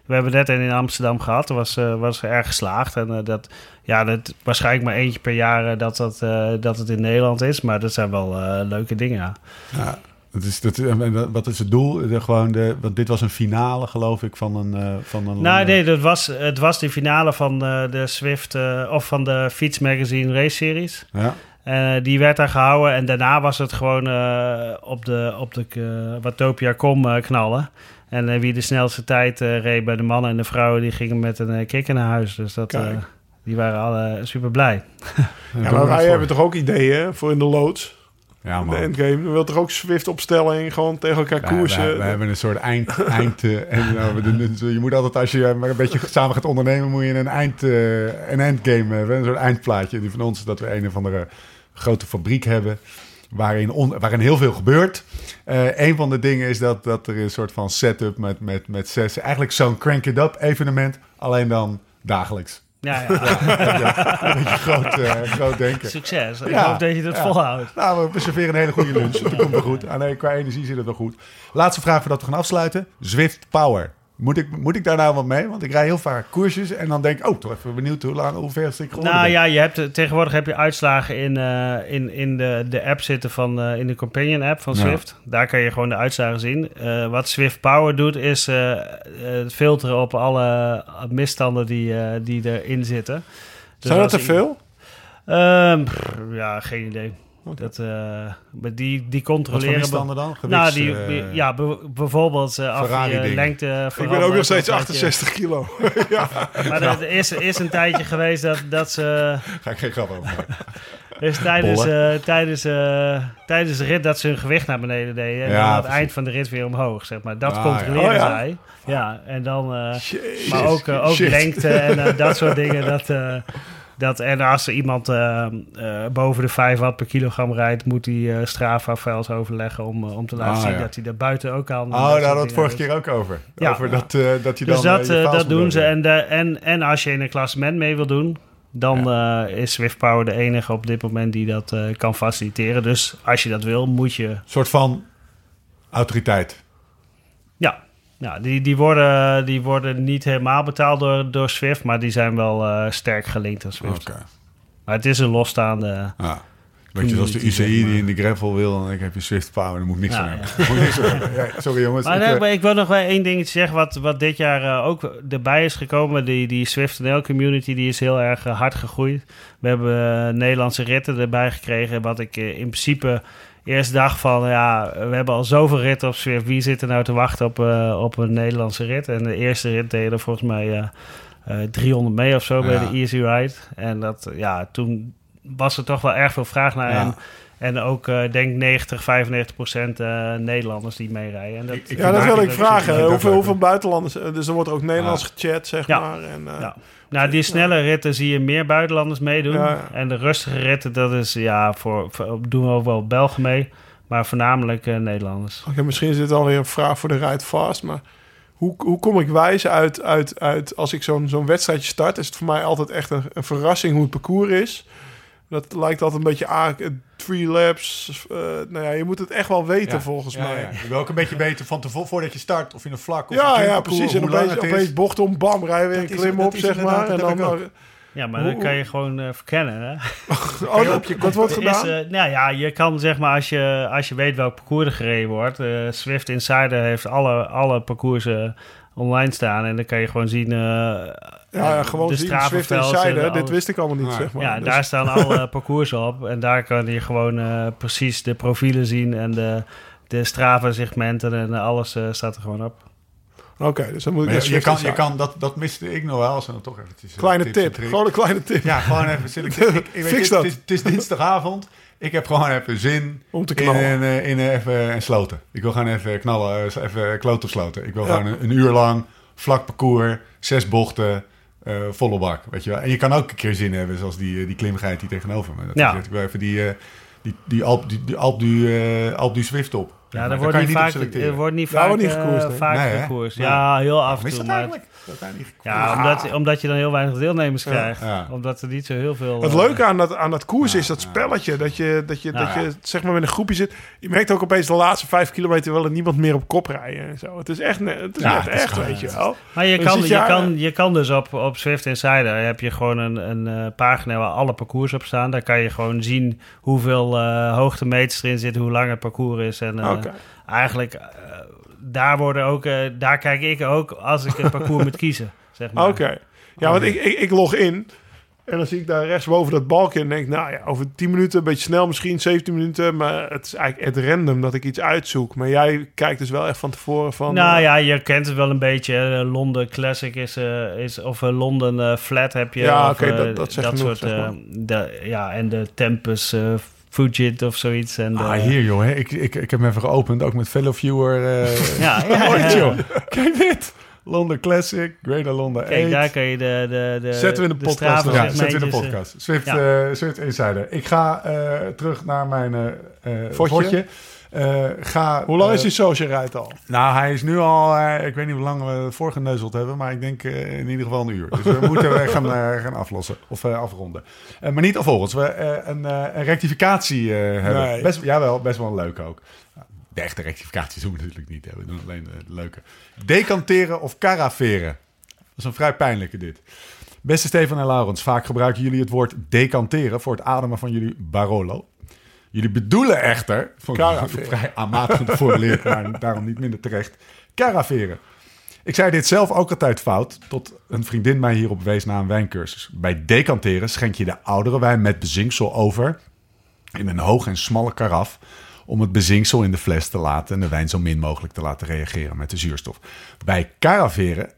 we hebben net een in Amsterdam gehad. Dat was, was erg geslaagd. En dat, ja, dat waarschijnlijk maar eentje per jaar dat, dat, dat het in Nederland is. Maar dat zijn wel leuke dingen, ja. Ja, dat is, dat, en wat is het doel? De, gewoon de, want dit was een finale, geloof ik, van een... eh, van een Nou, nee, dat was, het was de finale van eh, de Swift eh, of van de Fiets Magazine Race Series. Ja, Eh, die werd daar gehouden en daarna was het gewoon eh, op de, op de uh, Watopia.com uh, knallen. En uh, wie de snelste tijd uh, reed bij de mannen en de vrouwen, die gingen met een kikker naar huis. Dus dat, die waren alle super blij. Ja, maar wij hebben toch ook ideeën voor in de loods? Ja, man. De endgame. We willen toch ook Swift-opstelling gewoon tegen elkaar koersen? We, hebben een soort eind... (laughs) eind uh, en, we doen, je moet altijd, als je maar een beetje samen gaat ondernemen, moet je een, eind, uh, een endgame hebben. Een soort eindplaatje. Die van ons is dat we een of andere grote fabriek hebben. Waarin, on, waarin heel veel gebeurt. Uh, een van de dingen is dat, dat er een soort van setup met, met, met zes... Eigenlijk zo'n Crank It Up evenement. Alleen dan dagelijks. Ja, (laughs) ja. ja, een beetje groot, uh, groot denken. Succes. Ik hoop dat je dat volhoudt. Nou, we serveren een hele goede lunch. (laughs) Dat komt wel goed. Ah, nee, qua energie zit het wel goed. Laatste vraag voordat we gaan afsluiten. Zwift Power. Moet ik, moet ik daar nou wat mee? Want ik rij heel vaak koersjes en dan denk ik... oh, toch even benieuwd hoe lang, hoe ver ik geworden Nou ben. ja, je hebt, tegenwoordig heb je uitslagen in, uh, in, in de, de app zitten van... Uh, in de Companion app van Swift. Ja. Daar kan je gewoon de uitslagen zien. Uh, wat Swift Power doet is het filteren op alle misstanden die, die erin zitten. Dus Zijn dat te veel? Pff, ja, geen idee. Dat, uh, die, die controleren... Wat dan? Gewichts, nou, die, uh, ja, bijvoorbeeld uh, af je lengte... Ik ben ook nog steeds 68 kilo. (laughs) (laughs) ja. Maar er is, is een tijdje geweest dat, dat ze... (laughs) Ga ik geen grap over Dus tijdens, uh, tijdens, uh, tijdens de rit dat ze hun gewicht naar beneden deden. En ja, aan het precies. eind van de rit weer omhoog, zeg maar. Dat ah, controleren ja. oh, ja. zij. Ja, en dan... Uh, maar ook, ook lengte en dat soort dingen. Dat, dat, en als er iemand uh, uh, boven de 5 watt per kilogram rijdt, moet hij uh, Strava-files overleggen om, om te laten ah, zien ja. dat hij daar buiten ook aan. Oh, daar hadden we het vorige keer ook over. Ja. Over dat, dat je dus dan. dat, dat doen ze. En, de, en, en als je in een klassement mee wil doen, dan ja. is Swift Power de enige op dit moment die dat kan faciliteren. Dus als je dat wil, moet je. Een soort van autoriteit. Ja, ja, die, die, worden, die worden niet helemaal betaald door, door Swift, maar die zijn wel uh, sterk gelinkt aan Swift. Okay. Maar het is een losstaande. Ja. Weet je, als de UCI die in de gravel wil, dan heb je Swift Power, dan moet ik niks ja, aan (laughs) hebben. Ja. sorry jongens. Maar, ik, nee, ik wil nog wel één dingetje zeggen, wat, wat dit jaar uh, ook erbij is gekomen. Die, die Swift NL community, die is heel erg hard gegroeid. We hebben Nederlandse ritten erbij gekregen, wat ik in principe eerst dacht van, ja, we hebben al zoveel ritten op Zwift. Wie zit er nou te wachten op, eh, op een Nederlandse rit? En de eerste rit deden volgens mij eh, eh, 300 mee of zo bij de Easy Ride. En dat, ja, toen was er toch wel erg veel vraag naar. Ja. En, en ook, eh denk 90, 95 procent eh, Nederlanders die meerijden. En dat, Ik- Ja, dat wil ik vragen. Hoeveel, buitenlanders? eh, Dus er wordt ook Nederlands gechat, zeg Ja. maar. En, eh, Ja. Nou, die snelle ritten zie je meer buitenlanders meedoen. Ja. En de rustige ritten, dat is ja, voor, voor- doen we ook wel Belgen mee. Maar voornamelijk eh, Nederlanders. Oké, misschien is dit alweer een vraag voor de Ride Fast, maar hoe, hoe kom ik wijs uit, uit, uit als ik zo'n zo'n wedstrijdje start? Is het voor mij altijd echt een, een verrassing hoe het parcours is. Dat lijkt altijd een beetje aan, eh, three laps. eh, nou ja, je moet het echt wel weten Ja, volgens ja, mij. ja. Je wil ook een beetje weten van tevoren, voordat je start, of in een vlak of Ja, een ja, precies. En opeens, het is. opeens bocht om, bam, rijden we Dat een is- klim op, is zeg maar. En dan, ook. Ja, maar Hoe- dan kan je gewoon eh, verkennen. Hè? (laughs) oh, dat, dat wordt is, gedaan. eh, nou ja, je kan zeg maar, als je, als je weet welk parcours er gereden wordt. eh, Swift Insider heeft alle, alle parcoursen online staan. En dan kan je gewoon zien. eh, ja, ja, gewoon de zien, Swift en Insider. Dit wist ik allemaal niet, zeg maar. Ja, Dus- daar staan alle (laughs) parcoursen op. En daar kan je gewoon eh, precies de profielen zien. En de, de Strava-segmenten en alles eh, staat er gewoon op. Oké, dus dan moet ik je, je kan, je kan, dat, dat miste ik nog wel, als we dan toch eventjes... eh, Kleine tip, gewoon een kleine tip. Ja, gewoon even. Ik, ik (laughs) weet Fix je, dat. Het is, het is dinsdagavond. Ik heb gewoon even zin Om te in, knallen. een, eh, in eh, even een sloten. Ik wil gewoon even knallen, eh, even kloten op sloten. Ik wil Ja. gewoon een, een uur lang, vlak parcours, zes bochten, eh, volle bak. Weet je wel. En je kan ook een keer zin hebben, zoals die, eh, die klimgeit die tegenover me. Dat Ja. zegt, ik wil even die, eh, die, die Alp, die, die Alp, du, eh, Alp du Swift op. Ja, daar wordt niet vaak, er wordt niet vaak, niet eh, gekoerst, vaak Nee, hè? gekoerst. Nee. Ja, heel af en is toe. dat Maar? Dat niet Ja, omdat, omdat je dan heel weinig deelnemers krijgt. Ja. Omdat er niet zo heel veel... Het eh, leuke aan dat, aan dat koers is dat spelletje. Dat je, dat, je, dat je zeg maar met een groepje zit. Je merkt ook opeens de laatste vijf kilometer wel er niemand meer op kop rijden. En zo. Het is echt, het is echt, weet je wel. Maar je Dan kan, je, kan, je kan dus op, op Swift Insider heb je gewoon een, een eh, pagina waar alle parcours op staan. Daar kan je gewoon zien hoeveel eh hoogtemeters erin zitten, hoe lang het parcours is. En eh, eigenlijk, eh, daar, worden ook, eh, daar kijk ik ook als ik een (laughs) parcours moet kiezen. Zeg maar. Oké. Ja, want ik, ik, ik log in. En dan zie ik daar rechtsboven dat balkje. En denk, nou ja, over 10 minuten, een beetje snel misschien, 17 minuten. Maar het is eigenlijk het random dat ik iets uitzoek. Maar jij kijkt dus wel echt van tevoren van... Nou ja, je kent het wel een beetje. hè. Londen Classic is, is of eh, Londen Flat heb je. Ja, oké, dat- dat genoeg, soort. zeg maar. de, ja, en de Tempus Fujit of zoiets. En de, Ah, hier joh, hè. Ik, ik, ik heb hem even geopend, ook met fellow viewer. eh (laughs) Ja, ja, joh. Kijk dit. London Classic, Greater London 8. Kijk, daar kan je de, de, de, Zetten we in de podcast ja, zet in de segmentjes, eh, podcast. Swift, ja. eh, Swift Insider. Ik ga eh, terug naar mijn eh eh, Fotje. fotje. Eh, ga, Hoe lang eh, is die social ride al? Nou, hij is nu al... eh, ik weet niet hoe lang we het voorgeneuzeld hebben, maar ik denk in ieder geval een uur. Dus we (laughs) moeten we gaan, gaan aflossen of afronden. Maar niet alvorens we een, een rectificatie hebben. Nee. Best, jawel, best wel een leuke ook. De echte rectificaties doen we natuurlijk niet. Hè. We doen alleen de leuke. Decanteren of caraveren. Dat is een vrij pijnlijke dit. Beste Stefan en Laurens, vaak gebruiken jullie het woord decanteren voor het ademen van jullie Barolo. Jullie bedoelen echter, vond ik (laughs) vrij aanmatigend geformuleerd, maar daarom niet minder terecht, caraveren. Ik zei dit zelf ook altijd fout, tot een vriendin mij hierop wees na een wijncursus. Bij decanteren schenk je de oudere wijn met bezinksel over in een hoog en smalle karaf om het bezinksel in de fles te laten en de wijn zo min mogelijk te laten reageren met de zuurstof. Bij caraveren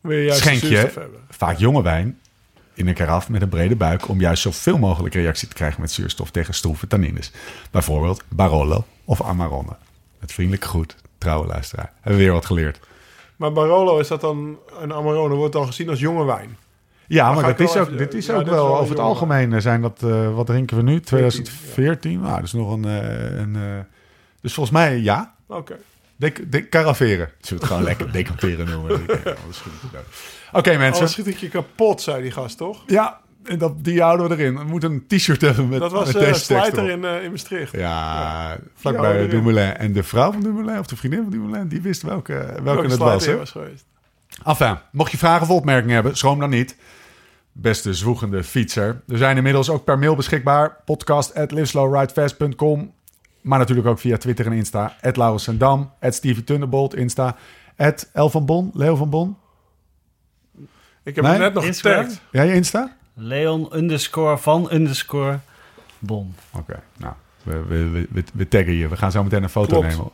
Wil je juist schenk je hebben? vaak jonge wijn in een karaf met een brede buik om juist zoveel mogelijk reactie te krijgen met zuurstof tegen stroeve tannines. Bijvoorbeeld Barolo of Amarone. Met vriendelijke groet, trouwe luisteraar. Hebben we weer wat geleerd. Maar Barolo, is dat dan... Een Amarone wordt dan gezien als jonge wijn. Ja, maar dat is ook, even- dit is ja, ook dit is wel over het algemeen eh, zijn dat, eh, wat drinken we nu? 14, 2014? Nou, dat is nog een, eh, een dus volgens mij ja. Oké. De, de caraveren. Zullen we het gewoon lekker decanteren noemen? (laughs) Oké mensen. Anders schiet ik je kapot, zei die gast, toch? Ja, en dat, die houden we erin. We moeten een t-shirt hebben met Dat was met eh tekst Slijter in, eh, in Maastricht. Ja, vlakbij. Dumoulin. En de vrouw van Dumoulin, of de vriendin van Dumoulin, die wist welke, welke, Welke het was. Hè? was geweest. Enfin, mocht je vragen of opmerkingen hebben, schroom dan niet. Beste zwoegende fietser. We zijn inmiddels ook per mail beschikbaar. Podcast@liveslowridefast.com. Maar natuurlijk ook via Twitter en Insta. Laurens Sendam, Stevie Thunderbolt, Insta. El van Bon, Leo van Bon. Ik heb Nee? hem net nog getagd. Jij je Insta? Leon underscore van underscore Bon. Oké, nou. We, we, we, we taggen je. We gaan zo meteen een foto Klopt. nemen.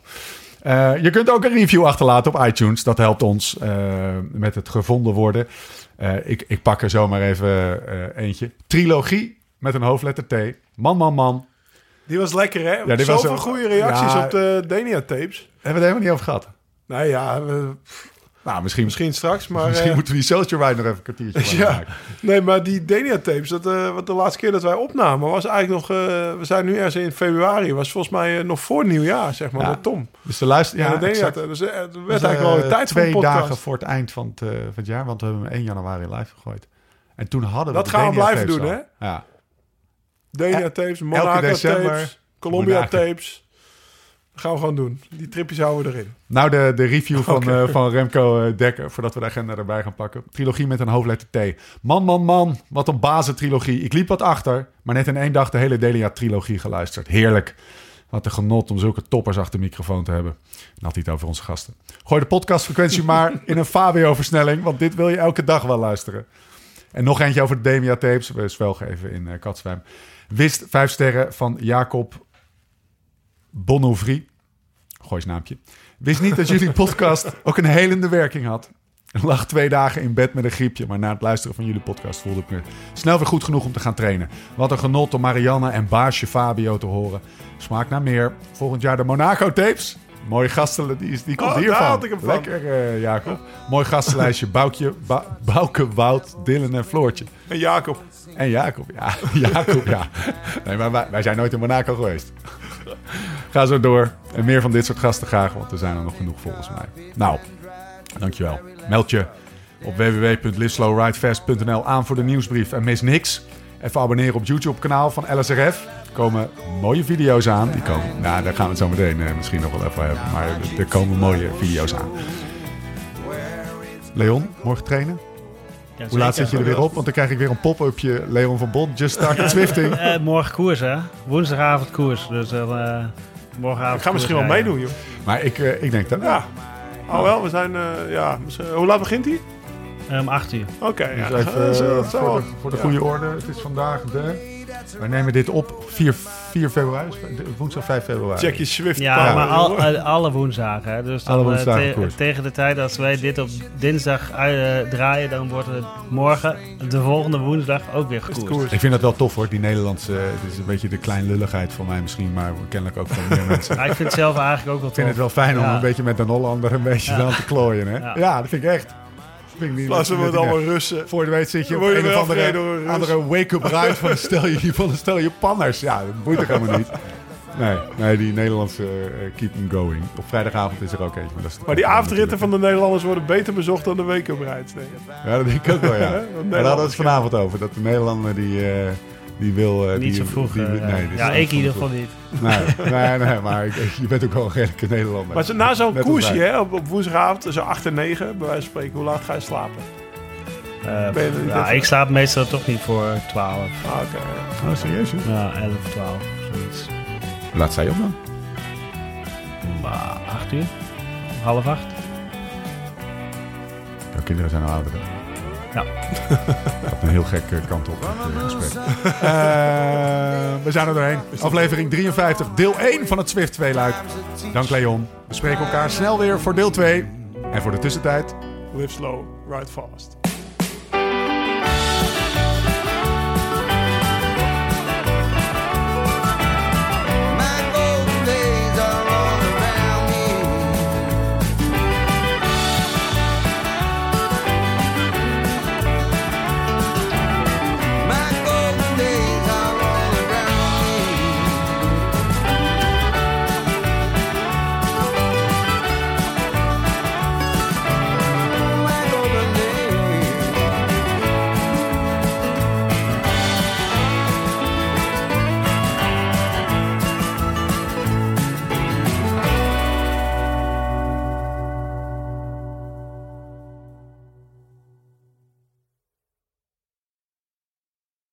Eh, je kunt ook een review achterlaten op iTunes. Dat helpt ons eh, met het gevonden worden. Eh, ik, ik pak er zomaar even eentje. Trilogie met een hoofdletter T. Man, man, man. Die was lekker, hè? Ja, die was Zoveel wel- goede reacties Ja. op de Denia-tapes. Hebben we het helemaal niet over gehad. Nou ja, we- Nou, misschien, misschien, misschien straks, maar... eh, moeten we die Ride nog even een kwartiertje (laughs) Ja. maken. Nee, maar die Denia-tapes, dat, eh, wat de laatste keer dat wij opnamen, was eigenlijk nog... eh, we zijn nu ergens in februari, was volgens mij nog voor nieuwjaar, zeg maar, Ja. met Tom. Dus de luister... Ja, Ja, de exact. Dus het werd Dus, eigenlijk wel eh, weer tijd voor een Twee dagen voor het eind van het, van het jaar. Want we hebben hem 1 januari live gegooid. En toen hadden we Dat gaan we blijven doen, al. Ja. Denia-tapes, Monaco-tapes, december. Colombia-tapes. Gaan we gewoon doen. Die tripjes houden we erin. Nou, de, de review van, eh, van Remco eh, Dekker, voordat we de agenda erbij gaan pakken. Trilogie met een hoofdletter T. Man, man, man, wat een bazentrilogie. Ik liep wat achter, maar net in één dag de hele Delia-trilogie geluisterd. Heerlijk. Wat een genot om zulke toppers achter de microfoon te hebben. En had hij het over onze gasten. Gooi de podcastfrequentie (laughs) maar in een Fabio-versnelling, want dit wil je elke dag wel luisteren. En nog eentje over de Demia-tapes. We zwelgen even in uh, Katzwijm. Wist vijf sterren van Jacob Bonnovry. Gooi eens naampje. Wist niet dat jullie podcast (laughs) ook een helende werking had. Lag twee dagen in bed met een griepje, maar na het luisteren van jullie podcast voelde ik me snel weer goed genoeg om te gaan trainen. Wat een genot om Marianne en baasje Fabio te horen. Smaak naar meer. Volgend jaar de Monaco tapes. Mooie gasten, die, komt Oh, daar hiervan. had ik hem van. Lekker, eh, Jacob. Mooi gastenlijstje. Boukje, Ba- Bouke, Wout, Dylan en Floortje. En Jacob. En Jacob, ja. (laughs) Jacob, ja. Nee, maar wij, wij zijn nooit in Monaco geweest. Ga zo door. En meer van dit soort gasten graag, want er zijn er nog genoeg volgens mij. Nou, dankjewel. Meld je op www.liveslowridefast.nl aan voor de nieuwsbrief en mis niks. Even abonneren op YouTube-kanaal van LSRF. Er komen mooie video's aan. Die komen, nou, daar gaan we het zo meteen eh, misschien nog wel even hebben. Maar er- komen mooie video's aan. Leon, morgen trainen? Ja, Hoe laat zit je er weer op? Want dan krijg ik weer een pop-upje. Leon van Bon, just started Zwifting. (laughs) Eh, morgen koers, hè? Woensdagavond koers. Dus dan eh morgenavond Ik ga misschien wel rijden. meedoen, joh. Maar ik, eh, ik denk dat... Ja. Oh wel, we zijn... eh, ja, misschien- hoe laat begint hij? Eh, Om 8 uur. Oké, ja. Dus even, (laughs) dat is, eh, zou voor, wel- de, voor de ja. goede orde. Het is vandaag de... Wij nemen dit op 4, 4 februari. Woensdag 5 februari. Check je Swift. Ja, maar al, eh, alle woensdagen. Hè? Dus dan, Alle eh, woensdagen te- koers. tegen de tijd als wij dit op dinsdag eh, draaien, dan wordt het morgen, de volgende woensdag, ook weer gekoerd. Ik vind dat wel tof hoor, die Nederlandse... Het is een beetje de kleinlulligheid van mij misschien, maar kennelijk ook van meer (laughs) mensen. Ik vind het zelf eigenlijk ook wel Ik vind tof. het wel fijn om Ja. een beetje met een Hollander een beetje Ja. aan te klooien. Hè? Ja. Ja. dat vind ik echt. Ik dat het ik allemaal. Russen. Voor je weet zit je op je een of andere, andere wake-up (laughs) ride van stel, je, van stel Japanners. Ja, dat boeit ook helemaal niet. Nee, nee die Nederlandse eh, keep going. Op vrijdagavond is er ook eentje. Maar, dat is Maar die avondritten van de Nederlanders worden beter bezocht dan de denk ik. Ja, dat denk ik ook wel, ja. (laughs) Daar hadden we het vanavond over. Dat de Nederlander die, eh, die wil... eh, Niet die, zo vroeg. die- eh, nee, ja, ik in ieder geval niet. Nee, nee, nee, maar ik- je bent ook wel een redelijke Nederlander. Maar zo- na zo'n koersje hè, op, op woensdagavond, zo 8 en 9, bij wijze van spreken, hoe laat ga je slapen? Eh, Ben je er ja, ik slaap meestal toch niet voor 12. Ah, oké. Oh, serieus? hè? Ja, 11, 12, zoiets. Hoe laat sta je op dan? Maar 8 uur? Half 8? Jouw kinderen zijn al ouder. Dat (laughs) een heel gek eh, kant op het eh, gesprek. Eh, we zijn er doorheen. Aflevering 53, deel 1 van het Swift 2 luik. Dank Leon. We spreken elkaar snel weer voor deel 2. En voor de tussentijd... Live slow, ride fast.